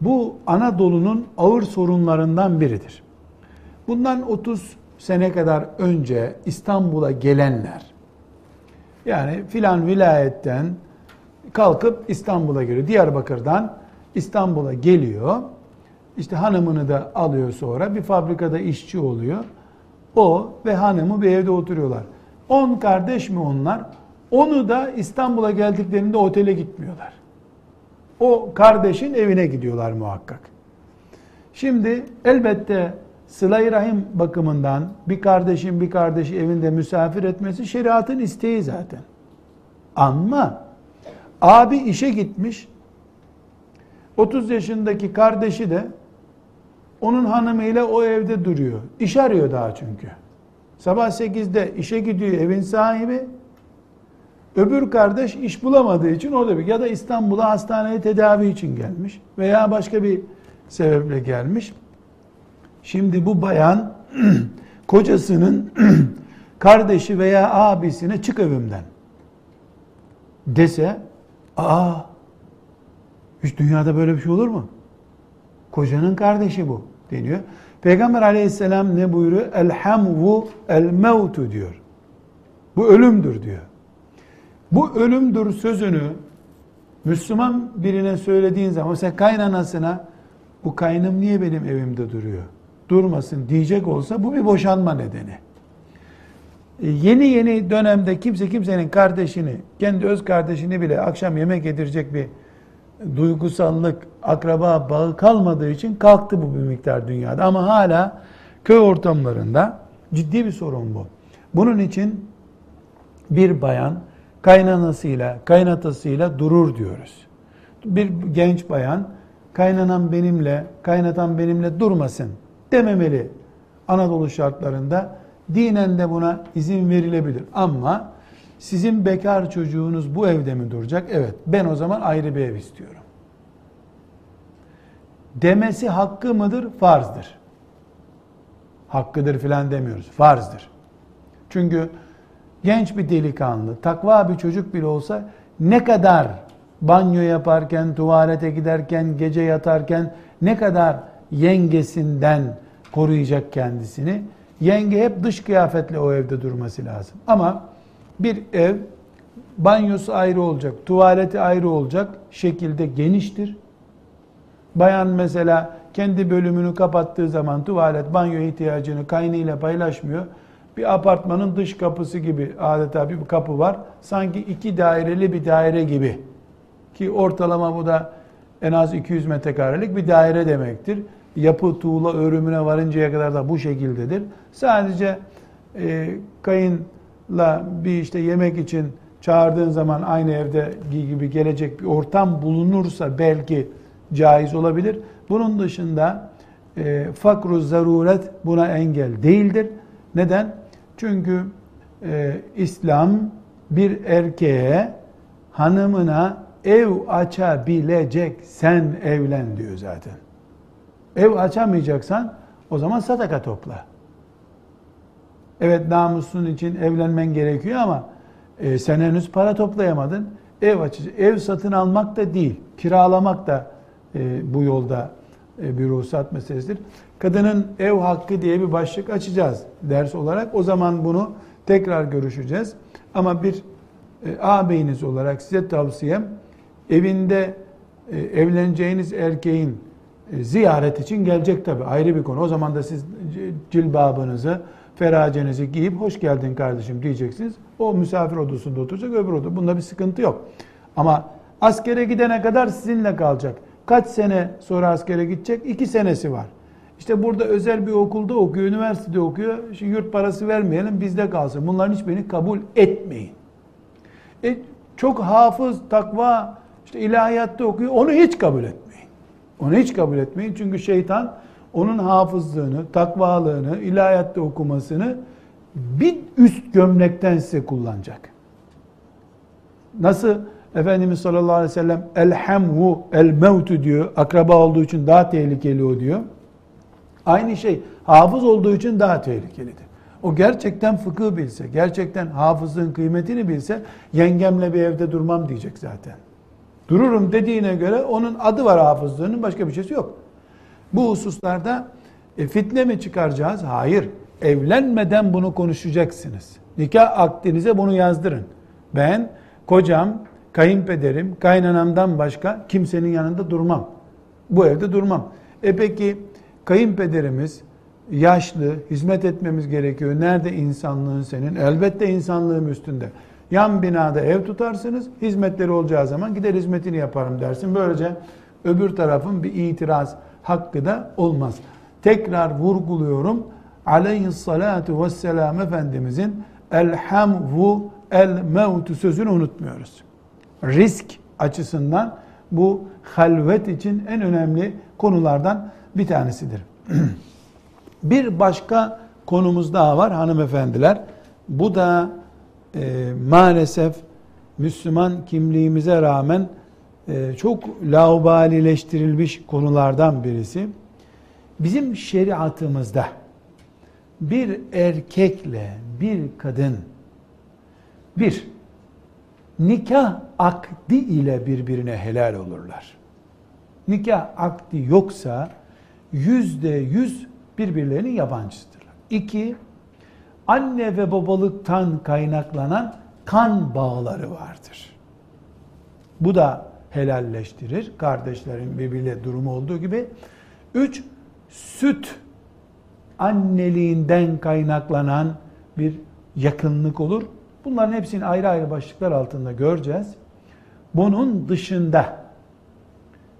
[SPEAKER 1] Bu Anadolu'nun ağır sorunlarından biridir. Bundan 30 sene kadar önce İstanbul'a gelenler, yani filan vilayetten kalkıp İstanbul'a geliyor. Diyarbakır'dan İstanbul'a geliyor. İşte hanımını da alıyor sonra. Bir fabrikada işçi oluyor. O ve hanımı bir evde oturuyorlar. 10 kardeş mi onlar? Onu da İstanbul'a geldiklerinde otele gitmiyorlar. O kardeşin evine gidiyorlar muhakkak. Şimdi elbette sıla rahim bakımından bir kardeşin bir kardeşi evinde misafir etmesi şeriatın isteği zaten. Ama abi işe gitmiş 30 yaşındaki kardeşi de onun hanımıyla o evde duruyor. İş arıyor daha çünkü. Sabah 8'de işe gidiyor evin sahibi. Öbür kardeş iş bulamadığı için orada bir ya da İstanbul'a hastaneye tedavi için gelmiş veya başka bir sebeple gelmiş. Şimdi bu bayan kocasının kardeşi veya abisine çık evimden dese aa hiç dünyada böyle bir şey olur mu? Kocanın kardeşi bu deniyor. Peygamber aleyhisselam ne buyuruyor? Elhamvu el mevtu diyor. Bu ölümdür diyor. Bu ölümdür sözünü Müslüman birine söylediğin zaman sen kaynanasına bu kaynım niye benim evimde duruyor? Durmasın diyecek olsa bu bir boşanma nedeni. E, yeni yeni dönemde kimse kimsenin kardeşini, kendi öz kardeşini bile akşam yemek yedirecek bir duygusallık, akraba bağı kalmadığı için kalktı bu bir miktar dünyada. Ama hala köy ortamlarında ciddi bir sorun bu. Bunun için bir bayan kaynanasıyla, kaynatasıyla durur diyoruz. Bir genç bayan kaynanan benimle, kaynatan benimle durmasın dememeli. Anadolu şartlarında dinen de buna izin verilebilir. Ama Sizin bekar çocuğunuz bu evde mi duracak? Evet. Ben o zaman ayrı bir ev istiyorum. Demesi hakkı mıdır? Farzdır. Hakkıdır filan demiyoruz. Farzdır. Çünkü genç bir delikanlı, takva bir çocuk bile olsa ne kadar banyo yaparken, tuvalete giderken, gece yatarken ne kadar yengesinden koruyacak kendisini. Yenge hep dış kıyafetle o evde durması lazım. Ama bir ev banyosu ayrı olacak, tuvaleti ayrı olacak şekilde geniştir. Bayan mesela kendi bölümünü kapattığı zaman tuvalet, banyo ihtiyacını kaynıyla paylaşmıyor. Bir apartmanın dış kapısı gibi adeta bir kapı var. Sanki iki daireli bir daire gibi. Ki ortalama bu da en az 200 metrekarelik bir daire demektir. Yapı tuğla örümüne varıncaya kadar da bu şekildedir. Sadece e, kayınla bir işte yemek için çağırdığın zaman aynı evde gibi gelecek bir ortam bulunursa belki caiz olabilir. Bunun dışında e, fakru zaruret buna engel değildir. Neden? Çünkü e, İslam bir erkeğe hanımına ev açabilecek sen evlen diyor zaten. Ev açamayacaksan o zaman sadaka topla. Evet namusun için evlenmen gerekiyor ama e, sen henüz para toplayamadın. Ev açıcı. Ev satın almak da değil, kiralamak da e, bu yolda e, bir ruhsat meselesidir. Kadının ev hakkı diye bir başlık açacağız ders olarak. O zaman bunu tekrar görüşeceğiz. Ama bir e, ağabeyiniz olarak size tavsiyem evinde e, evleneceğiniz erkeğin e, ziyaret için gelecek tabi ayrı bir konu. O zaman da siz cilbabınızı, feracenizi giyip hoş geldin kardeşim diyeceksiniz. O misafir odasında oturacak öbür oda. Bunda bir sıkıntı yok. Ama askere gidene kadar sizinle kalacak. Kaç sene sonra askere gidecek? İki senesi var. İşte burada özel bir okulda okuyor, üniversitede okuyor. Şimdi yurt parası vermeyelim, bizde kalsın. Bunların hiçbirini kabul etmeyin. E, çok hafız, takva, işte ilahiyatta okuyor. Onu hiç kabul etmeyin. Onu hiç kabul etmeyin. Çünkü şeytan onun hafızlığını, takvalığını, ilahiyatta okumasını bir üst gömlekten size kullanacak. Nasıl Efendimiz sallallahu aleyhi ve sellem elhamhu el mevtu diyor. Akraba olduğu için daha tehlikeli o diyor. Aynı şey hafız olduğu için daha tehlikelidir. O gerçekten fıkıh bilse, gerçekten hafızlığın kıymetini bilse yengemle bir evde durmam diyecek zaten. Dururum dediğine göre onun adı var hafızlığının başka bir şeysi yok. Bu hususlarda e, fitne mi çıkaracağız? Hayır. Evlenmeden bunu konuşacaksınız. Nikah akdinize bunu yazdırın. Ben kocam, kayınpederim, kaynanamdan başka kimsenin yanında durmam. Bu evde durmam. E peki kayınpederimiz yaşlı, hizmet etmemiz gerekiyor. Nerede insanlığın senin? Elbette insanlığım üstünde. Yan binada ev tutarsınız, hizmetleri olacağı zaman gider hizmetini yaparım dersin. Böylece öbür tarafın bir itiraz hakkı da olmaz. Tekrar vurguluyorum. Aleyhissalatu vesselam Efendimizin elhamvu el mevtu sözünü unutmuyoruz. Risk açısından bu halvet için en önemli konulardan bir tanesidir. bir başka konumuz daha var hanımefendiler. Bu da e, maalesef Müslüman kimliğimize rağmen çok laubalileştirilmiş konulardan birisi. Bizim şeriatımızda bir erkekle bir kadın bir nikah akdi ile birbirine helal olurlar. Nikah akdi yoksa yüzde yüz birbirlerinin yabancısıdırlar. İki, anne ve babalıktan kaynaklanan kan bağları vardır. Bu da helalleştirir. Kardeşlerin birbiriyle durumu olduğu gibi. Üç, süt anneliğinden kaynaklanan bir yakınlık olur. Bunların hepsini ayrı ayrı başlıklar altında göreceğiz. Bunun dışında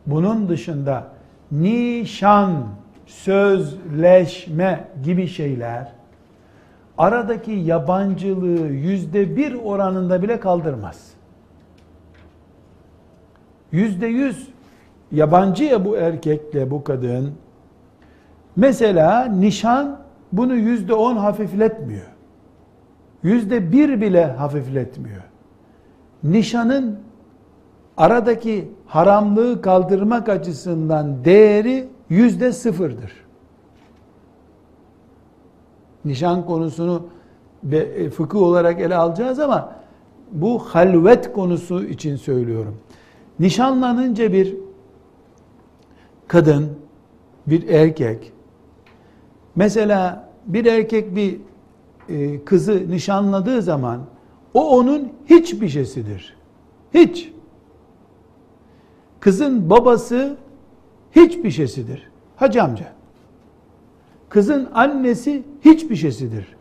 [SPEAKER 1] bunun dışında nişan, sözleşme gibi şeyler aradaki yabancılığı yüzde bir oranında bile kaldırmaz. Yüzde yüz yabancı ya bu erkekle bu kadın. Mesela nişan bunu yüzde on hafifletmiyor. yüzde bir bile hafifletmiyor. Nişanın aradaki haramlığı kaldırmak açısından değeri yüzde sıfırdır. Nişan konusunu e, fıkıh olarak ele alacağız ama bu halvet konusu için söylüyorum. Nişanlanınca bir kadın, bir erkek, mesela bir erkek bir e, kızı nişanladığı zaman o onun hiçbir şeysidir. Hiç. Kızın babası hiçbir şeysidir. Hacı amca. Kızın annesi hiçbir şeysidir.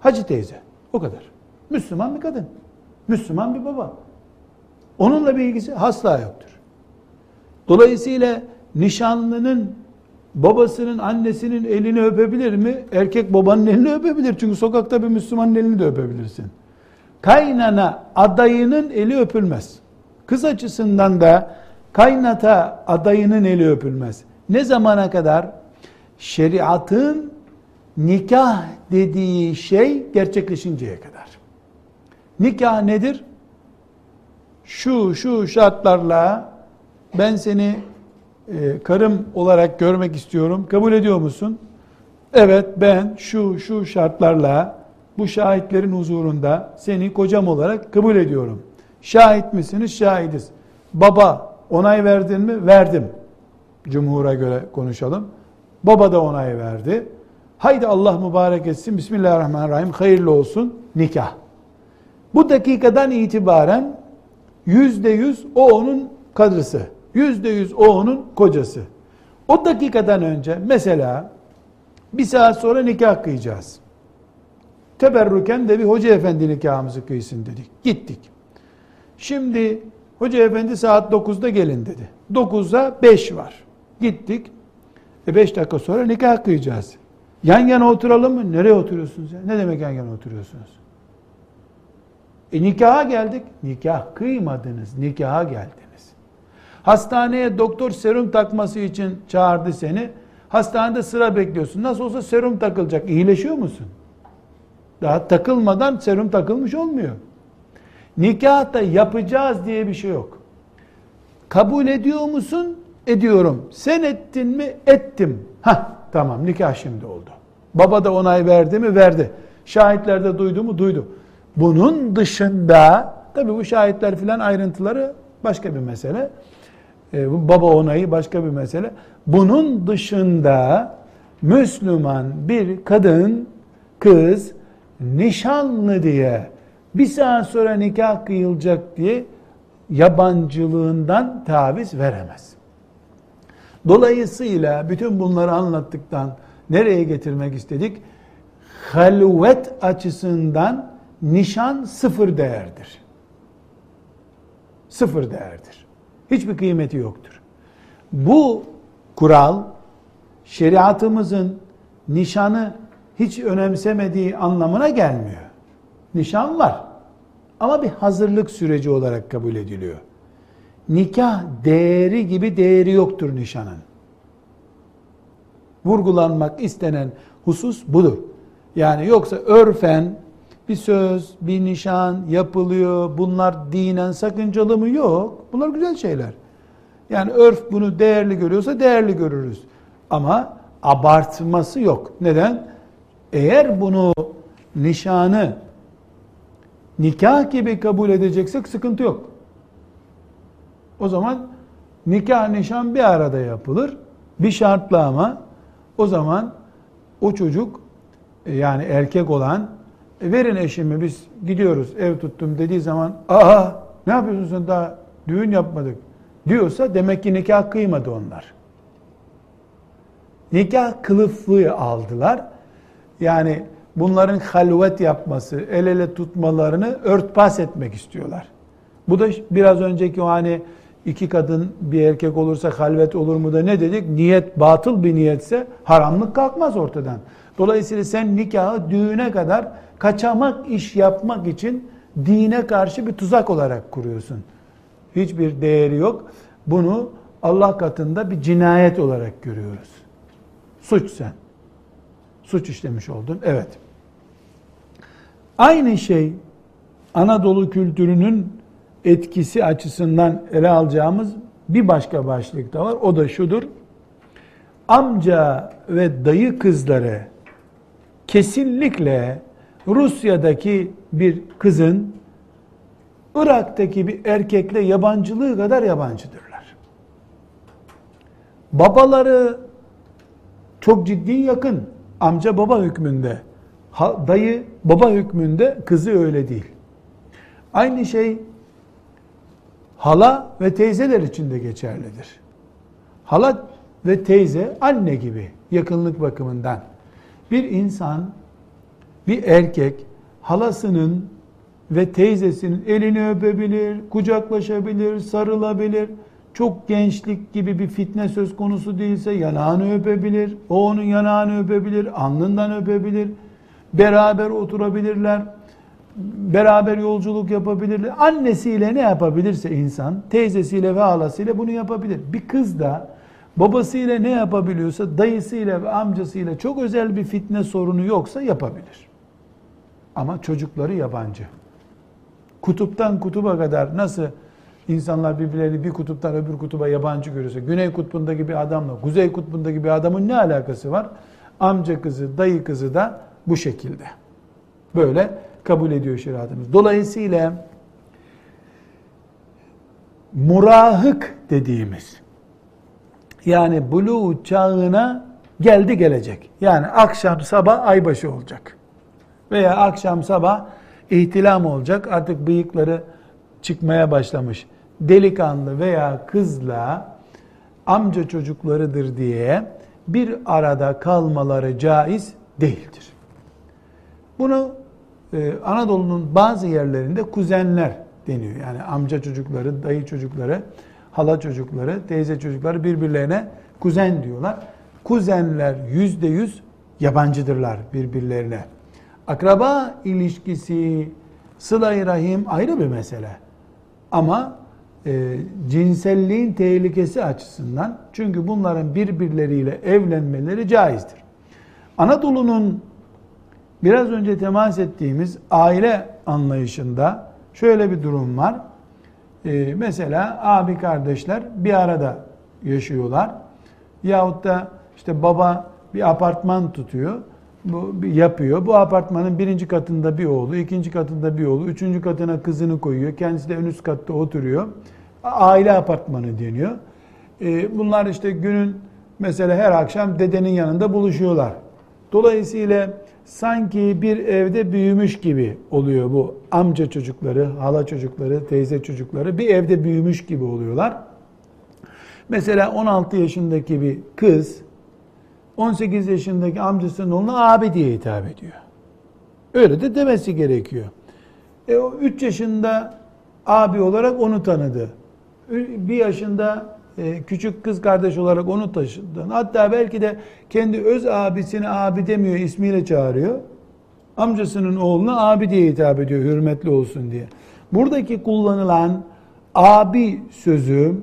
[SPEAKER 1] Hacı teyze. O kadar. Müslüman bir kadın. Müslüman bir baba. Onunla bir ilgisi asla yoktur. Dolayısıyla nişanlının babasının annesinin elini öpebilir mi? Erkek babanın elini öpebilir. Çünkü sokakta bir Müslümanın elini de öpebilirsin. Kaynana adayının eli öpülmez. Kız açısından da kaynata adayının eli öpülmez. Ne zamana kadar? Şeriatın nikah dediği şey gerçekleşinceye kadar. Nikah nedir? Şu şu şartlarla ben seni e, karım olarak görmek istiyorum. Kabul ediyor musun? Evet ben şu şu şartlarla bu şahitlerin huzurunda seni kocam olarak kabul ediyorum. Şahit misiniz? Şahidiz. Baba onay verdin mi? Verdim. Cumhur'a göre konuşalım. Baba da onay verdi. Haydi Allah mübarek etsin. Bismillahirrahmanirrahim. Hayırlı olsun. Nikah. Bu dakikadan itibaren yüzde yüz o onun kadrısı. Yüzde yüz o onun kocası. O dakikadan önce mesela bir saat sonra nikah kıyacağız. Teberruken de bir hoca efendi nikahımızı kıysın dedik. Gittik. Şimdi hoca efendi saat 9'da gelin dedi. 9'a 5 var. Gittik. E 5 dakika sonra nikah kıyacağız. Yan yana oturalım mı? Nereye oturuyorsunuz ya? Ne demek yan yana oturuyorsunuz? E nikaha geldik. Nikah kıymadınız. Nikaha geldiniz. Hastaneye doktor serum takması için çağırdı seni. Hastanede sıra bekliyorsun. Nasıl olsa serum takılacak. İyileşiyor musun? Daha takılmadan serum takılmış olmuyor. Nikahta yapacağız diye bir şey yok. Kabul ediyor musun? Ediyorum. Sen ettin mi? Ettim. Ha tamam nikah şimdi oldu. Baba da onay verdi mi? Verdi. Şahitler de duydu mu? Duydu. Bunun dışında tabi bu şahitler filan ayrıntıları başka bir mesele. Ee, baba onayı başka bir mesele. Bunun dışında Müslüman bir kadın, kız nişanlı diye bir saat sonra nikah kıyılacak diye yabancılığından taviz veremez. Dolayısıyla bütün bunları anlattıktan nereye getirmek istedik? Halvet açısından nişan sıfır değerdir. Sıfır değerdir. Hiçbir kıymeti yoktur. Bu kural şeriatımızın nişanı hiç önemsemediği anlamına gelmiyor. Nişan var. Ama bir hazırlık süreci olarak kabul ediliyor. Nikah değeri gibi değeri yoktur nişanın. Vurgulanmak istenen husus budur. Yani yoksa örfen bir söz, bir nişan yapılıyor. Bunlar dinen sakıncalı mı? Yok. Bunlar güzel şeyler. Yani örf bunu değerli görüyorsa değerli görürüz. Ama abartması yok. Neden? Eğer bunu nişanı nikah gibi kabul edeceksek sıkıntı yok. O zaman nikah nişan bir arada yapılır. Bir şartla ama o zaman o çocuk yani erkek olan e, verin eşimi biz gidiyoruz ev tuttum dediği zaman aa ne yapıyorsun sen daha düğün yapmadık diyorsa demek ki nikah kıymadı onlar. Nikah kılıflığı aldılar. Yani bunların halvet yapması, el ele tutmalarını örtbas etmek istiyorlar. Bu da biraz önceki o hani iki kadın bir erkek olursa halvet olur mu da ne dedik? Niyet batıl bir niyetse haramlık kalkmaz ortadan. Dolayısıyla sen nikahı düğüne kadar kaçamak iş yapmak için dine karşı bir tuzak olarak kuruyorsun. Hiçbir değeri yok. Bunu Allah katında bir cinayet olarak görüyoruz. Suç sen. Suç işlemiş oldun. Evet. Aynı şey Anadolu kültürünün etkisi açısından ele alacağımız bir başka başlık da var. O da şudur. Amca ve dayı kızları kesinlikle Rusya'daki bir kızın Irak'taki bir erkekle yabancılığı kadar yabancıdırlar. Babaları çok ciddi yakın. Amca baba hükmünde. dayı baba hükmünde, kızı öyle değil. Aynı şey hala ve teyzeler için de geçerlidir. Hala ve teyze anne gibi yakınlık bakımından. Bir insan, bir erkek halasının ve teyzesinin elini öpebilir, kucaklaşabilir, sarılabilir. Çok gençlik gibi bir fitne söz konusu değilse yanağını öpebilir, o onun yanağını öpebilir, alnından öpebilir. Beraber oturabilirler, beraber yolculuk yapabilirler. Annesiyle ne yapabilirse insan, teyzesiyle ve halasıyla bunu yapabilir. Bir kız da babasıyla ne yapabiliyorsa dayısıyla ve amcasıyla çok özel bir fitne sorunu yoksa yapabilir. Ama çocukları yabancı. Kutuptan kutuba kadar nasıl insanlar birbirlerini bir kutuptan öbür kutuba yabancı görüyorsa, Güney kutbundaki bir adamla Kuzey kutbundaki bir adamın ne alakası var? Amca kızı, dayı kızı da bu şekilde. Böyle kabul ediyor şeriatımız. Dolayısıyla murahık dediğimiz yani buluğ çağına geldi gelecek. Yani akşam sabah aybaşı olacak. Veya akşam sabah ihtilam olacak. Artık bıyıkları çıkmaya başlamış. Delikanlı veya kızla amca çocuklarıdır diye bir arada kalmaları caiz değildir. Bunu e, Anadolu'nun bazı yerlerinde kuzenler deniyor. Yani amca çocukları, dayı çocukları, hala çocukları, teyze çocukları birbirlerine kuzen diyorlar. Kuzenler yüzde yüz yabancıdırlar birbirlerine. Akraba ilişkisi, sıla rahim ayrı bir mesele. Ama e, cinselliğin tehlikesi açısından çünkü bunların birbirleriyle evlenmeleri caizdir. Anadolu'nun biraz önce temas ettiğimiz aile anlayışında şöyle bir durum var. E, mesela abi kardeşler bir arada yaşıyorlar. Yahut da işte baba bir apartman tutuyor bu yapıyor. Bu apartmanın birinci katında bir oğlu, ikinci katında bir oğlu, üçüncü katına kızını koyuyor. Kendisi de en üst katta oturuyor. Aile apartmanı deniyor. E, bunlar işte günün mesela her akşam dedenin yanında buluşuyorlar. Dolayısıyla sanki bir evde büyümüş gibi oluyor bu amca çocukları, hala çocukları, teyze çocukları bir evde büyümüş gibi oluyorlar. Mesela 16 yaşındaki bir kız 18 yaşındaki amcasının oğluna abi diye hitap ediyor. Öyle de demesi gerekiyor. E o 3 yaşında abi olarak onu tanıdı. Bir yaşında e, küçük kız kardeş olarak onu taşıdı. Hatta belki de kendi öz abisini abi demiyor, ismiyle çağırıyor. Amcasının oğluna abi diye hitap ediyor, hürmetli olsun diye. Buradaki kullanılan abi sözü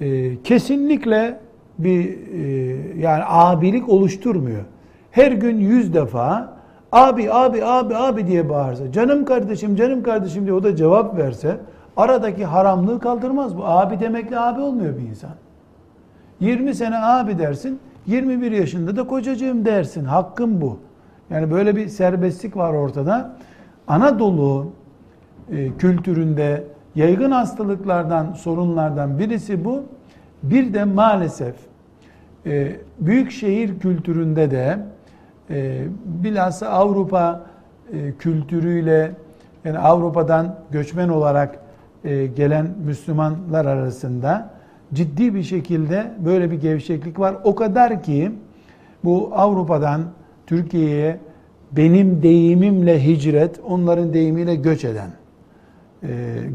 [SPEAKER 1] e, kesinlikle bir e, yani abilik oluşturmuyor. Her gün yüz defa abi abi abi abi diye bağırsa, canım kardeşim canım kardeşim diye o da cevap verse aradaki haramlığı kaldırmaz bu. Abi demekle abi olmuyor bir insan. 20 sene abi dersin, 21 yaşında da kocacığım dersin. Hakkım bu. Yani böyle bir serbestlik var ortada. Anadolu e, kültüründe yaygın hastalıklardan, sorunlardan birisi bu. Bir de maalesef e, büyük şehir kültüründe de e, bilhassa Avrupa e, kültürüyle yani Avrupa'dan göçmen olarak e, gelen Müslümanlar arasında ciddi bir şekilde böyle bir gevşeklik var. O kadar ki bu Avrupa'dan Türkiye'ye benim deyimimle hicret, onların deyimiyle göç eden. E,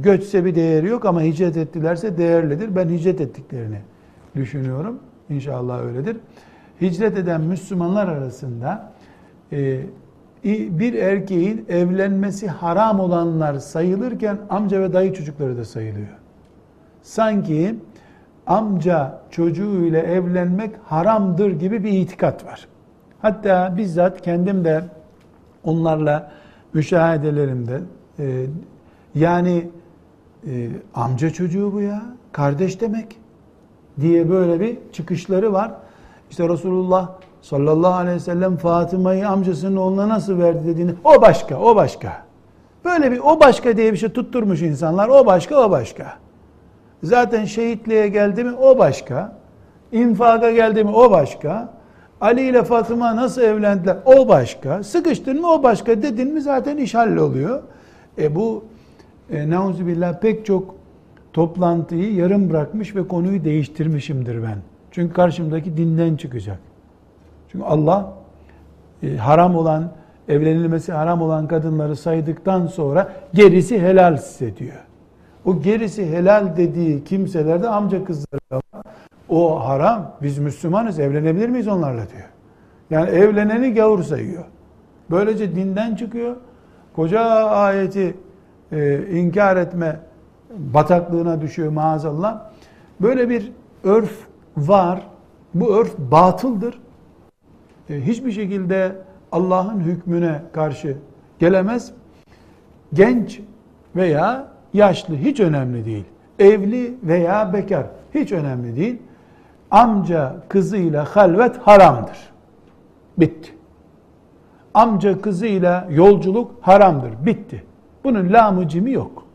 [SPEAKER 1] göçse bir değeri yok ama hicret ettilerse değerlidir. Ben hicret ettiklerini düşünüyorum. İnşallah öyledir. Hicret eden Müslümanlar arasında e, bir erkeğin evlenmesi haram olanlar sayılırken amca ve dayı çocukları da sayılıyor. Sanki amca çocuğuyla evlenmek haramdır gibi bir itikat var. Hatta bizzat kendim de onlarla müşahedelerimde e, yani e, amca çocuğu bu ya, kardeş demek diye böyle bir çıkışları var. İşte Resulullah sallallahu aleyhi ve sellem Fatıma'yı amcasının oğluna nasıl verdi dediğini o başka, o başka. Böyle bir o başka diye bir şey tutturmuş insanlar. O başka, o başka. Zaten şehitliğe geldi mi o başka. İnfaka geldi mi o başka. Ali ile Fatıma nasıl evlendiler o başka. Sıkıştın mı o başka dedin mi zaten iş halloluyor. E bu e, neuzubillah pek çok toplantıyı yarım bırakmış ve konuyu değiştirmişimdir ben. Çünkü karşımdaki dinden çıkacak. Çünkü Allah e, haram olan, evlenilmesi haram olan kadınları saydıktan sonra gerisi helal size diyor. O gerisi helal dediği kimselerde amca kızları var. O haram. Biz Müslümanız. Evlenebilir miyiz onlarla diyor. Yani evleneni gavur sayıyor. Böylece dinden çıkıyor. Koca ayeti e, inkar etme bataklığına düşüyor maazallah. Böyle bir örf var. Bu örf batıldır. E, hiçbir şekilde Allah'ın hükmüne karşı gelemez. Genç veya yaşlı hiç önemli değil. Evli veya bekar hiç önemli değil. Amca kızıyla halvet haramdır. Bitti. Amca kızıyla yolculuk haramdır. Bitti. Bunun lamıcimi yok.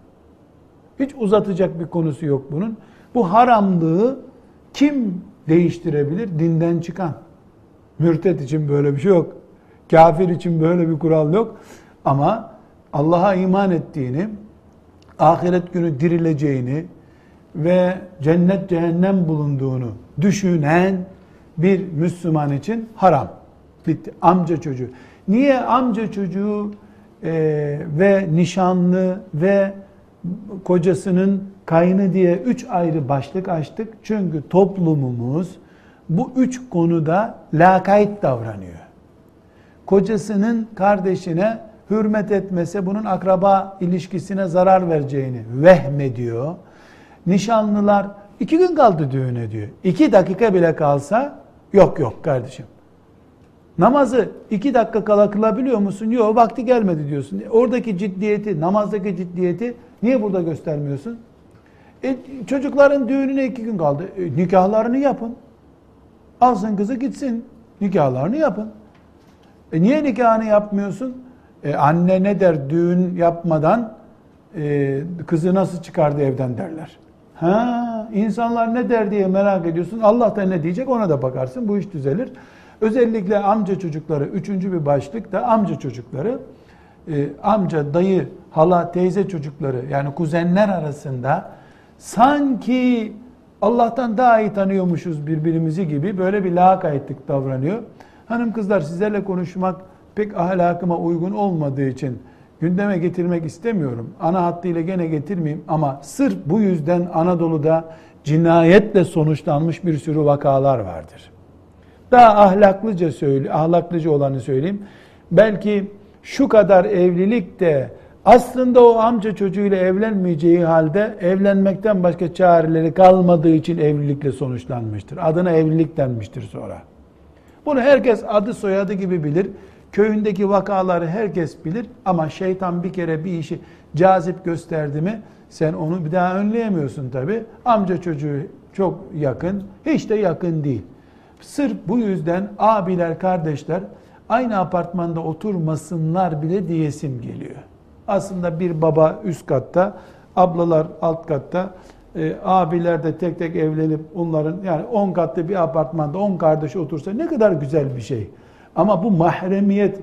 [SPEAKER 1] Hiç uzatacak bir konusu yok bunun. Bu haramlığı kim değiştirebilir? Dinden çıkan. Mürtet için böyle bir şey yok. Kafir için böyle bir kural yok. Ama Allah'a iman ettiğini, ahiret günü dirileceğini ve cennet cehennem bulunduğunu düşünen bir Müslüman için haram. Bitti. Amca çocuğu. Niye amca çocuğu e, ve nişanlı ve kocasının kayını diye üç ayrı başlık açtık? Çünkü toplumumuz bu üç konuda lakayt davranıyor. Kocasının kardeşine hürmet etmese bunun akraba ilişkisine zarar vereceğini vehmediyor. Nişanlılar iki gün kaldı düğüne diyor. İki dakika bile kalsa yok yok kardeşim. Namazı iki dakika kala kılabiliyor musun? Yok vakti gelmedi diyorsun. Oradaki ciddiyeti, namazdaki ciddiyeti niye burada göstermiyorsun? E, çocukların düğününe iki gün kaldı. E, nikahlarını yapın. Alsın kızı gitsin. Nikahlarını yapın. E niye nikahını yapmıyorsun? E anne ne der düğün yapmadan e, kızı nasıl çıkardı evden derler. Ha, insanlar ne der diye merak ediyorsun. Allah da ne diyecek ona da bakarsın. Bu iş düzelir. Özellikle amca çocukları, üçüncü bir başlık da amca çocukları. E, amca, dayı, hala, teyze çocukları yani kuzenler arasında sanki Allah'tan daha iyi tanıyormuşuz birbirimizi gibi böyle bir lakaytlık davranıyor. Hanım kızlar sizlerle konuşmak pek ahlakıma uygun olmadığı için gündeme getirmek istemiyorum. Ana hattıyla gene getirmeyeyim ama sırf bu yüzden Anadolu'da cinayetle sonuçlanmış bir sürü vakalar vardır. Daha ahlaklıca söyle, ahlaklıca olanı söyleyeyim. Belki şu kadar evlilik de aslında o amca çocuğuyla evlenmeyeceği halde evlenmekten başka çareleri kalmadığı için evlilikle sonuçlanmıştır. Adına evlilik denmiştir sonra. Bunu herkes adı soyadı gibi bilir. Köyündeki vakaları herkes bilir ama şeytan bir kere bir işi cazip gösterdi mi sen onu bir daha önleyemiyorsun tabi. Amca çocuğu çok yakın, hiç de yakın değil. Sırf bu yüzden abiler, kardeşler aynı apartmanda oturmasınlar bile diyesim geliyor. Aslında bir baba üst katta, ablalar alt katta, e, abiler de tek tek evlenip onların yani 10 katlı bir apartmanda 10 kardeş otursa ne kadar güzel bir şey. Ama bu mahremiyet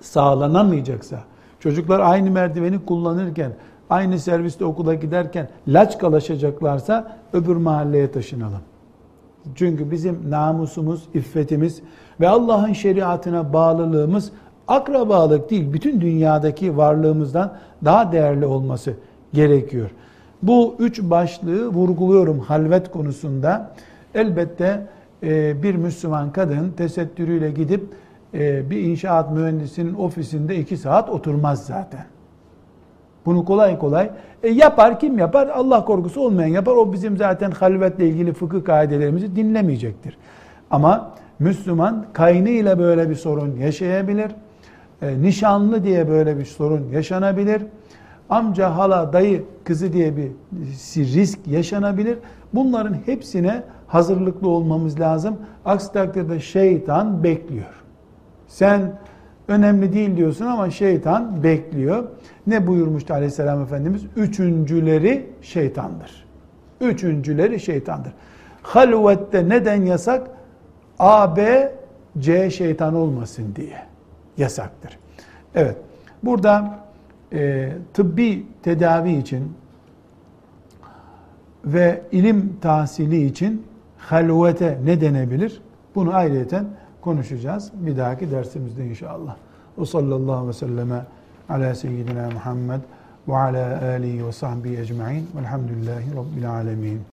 [SPEAKER 1] sağlanamayacaksa, çocuklar aynı merdiveni kullanırken, aynı serviste okula giderken laçkalaşacaklarsa öbür mahalleye taşınalım. Çünkü bizim namusumuz, iffetimiz ve Allah'ın şeriatına bağlılığımız akrabalık değil, bütün dünyadaki varlığımızdan daha değerli olması gerekiyor. Bu üç başlığı vurguluyorum halvet konusunda. Elbette e, bir Müslüman kadın tesettürüyle gidip e, bir inşaat mühendisinin ofisinde iki saat oturmaz zaten. Bunu kolay kolay e, yapar kim yapar? Allah korkusu olmayan yapar. O bizim zaten halvetle ilgili fıkıh kaidelerimizi dinlemeyecektir. Ama Müslüman kaynıyla böyle bir sorun yaşayabilir. E, nişanlı diye böyle bir sorun yaşanabilir. Amca, hala, dayı, kızı diye bir risk yaşanabilir. Bunların hepsine hazırlıklı olmamız lazım. Aksi takdirde şeytan bekliyor. Sen önemli değil diyorsun ama şeytan bekliyor. Ne buyurmuştu aleyhisselam efendimiz? Üçüncüleri şeytandır. Üçüncüleri şeytandır. Halvette neden yasak? A, B, C şeytan olmasın diye yasaktır. Evet, burada e, tıbbi tedavi için ve ilim tahsili için halvete ne denebilir? Bunu ayrıyeten konuşacağız bir dahaki dersimizde inşallah. O sallallahu aleyhi ve selleme ala seyyidina Muhammed ve ala alihi ve sahbihi ecma'in velhamdülillahi rabbil alemin.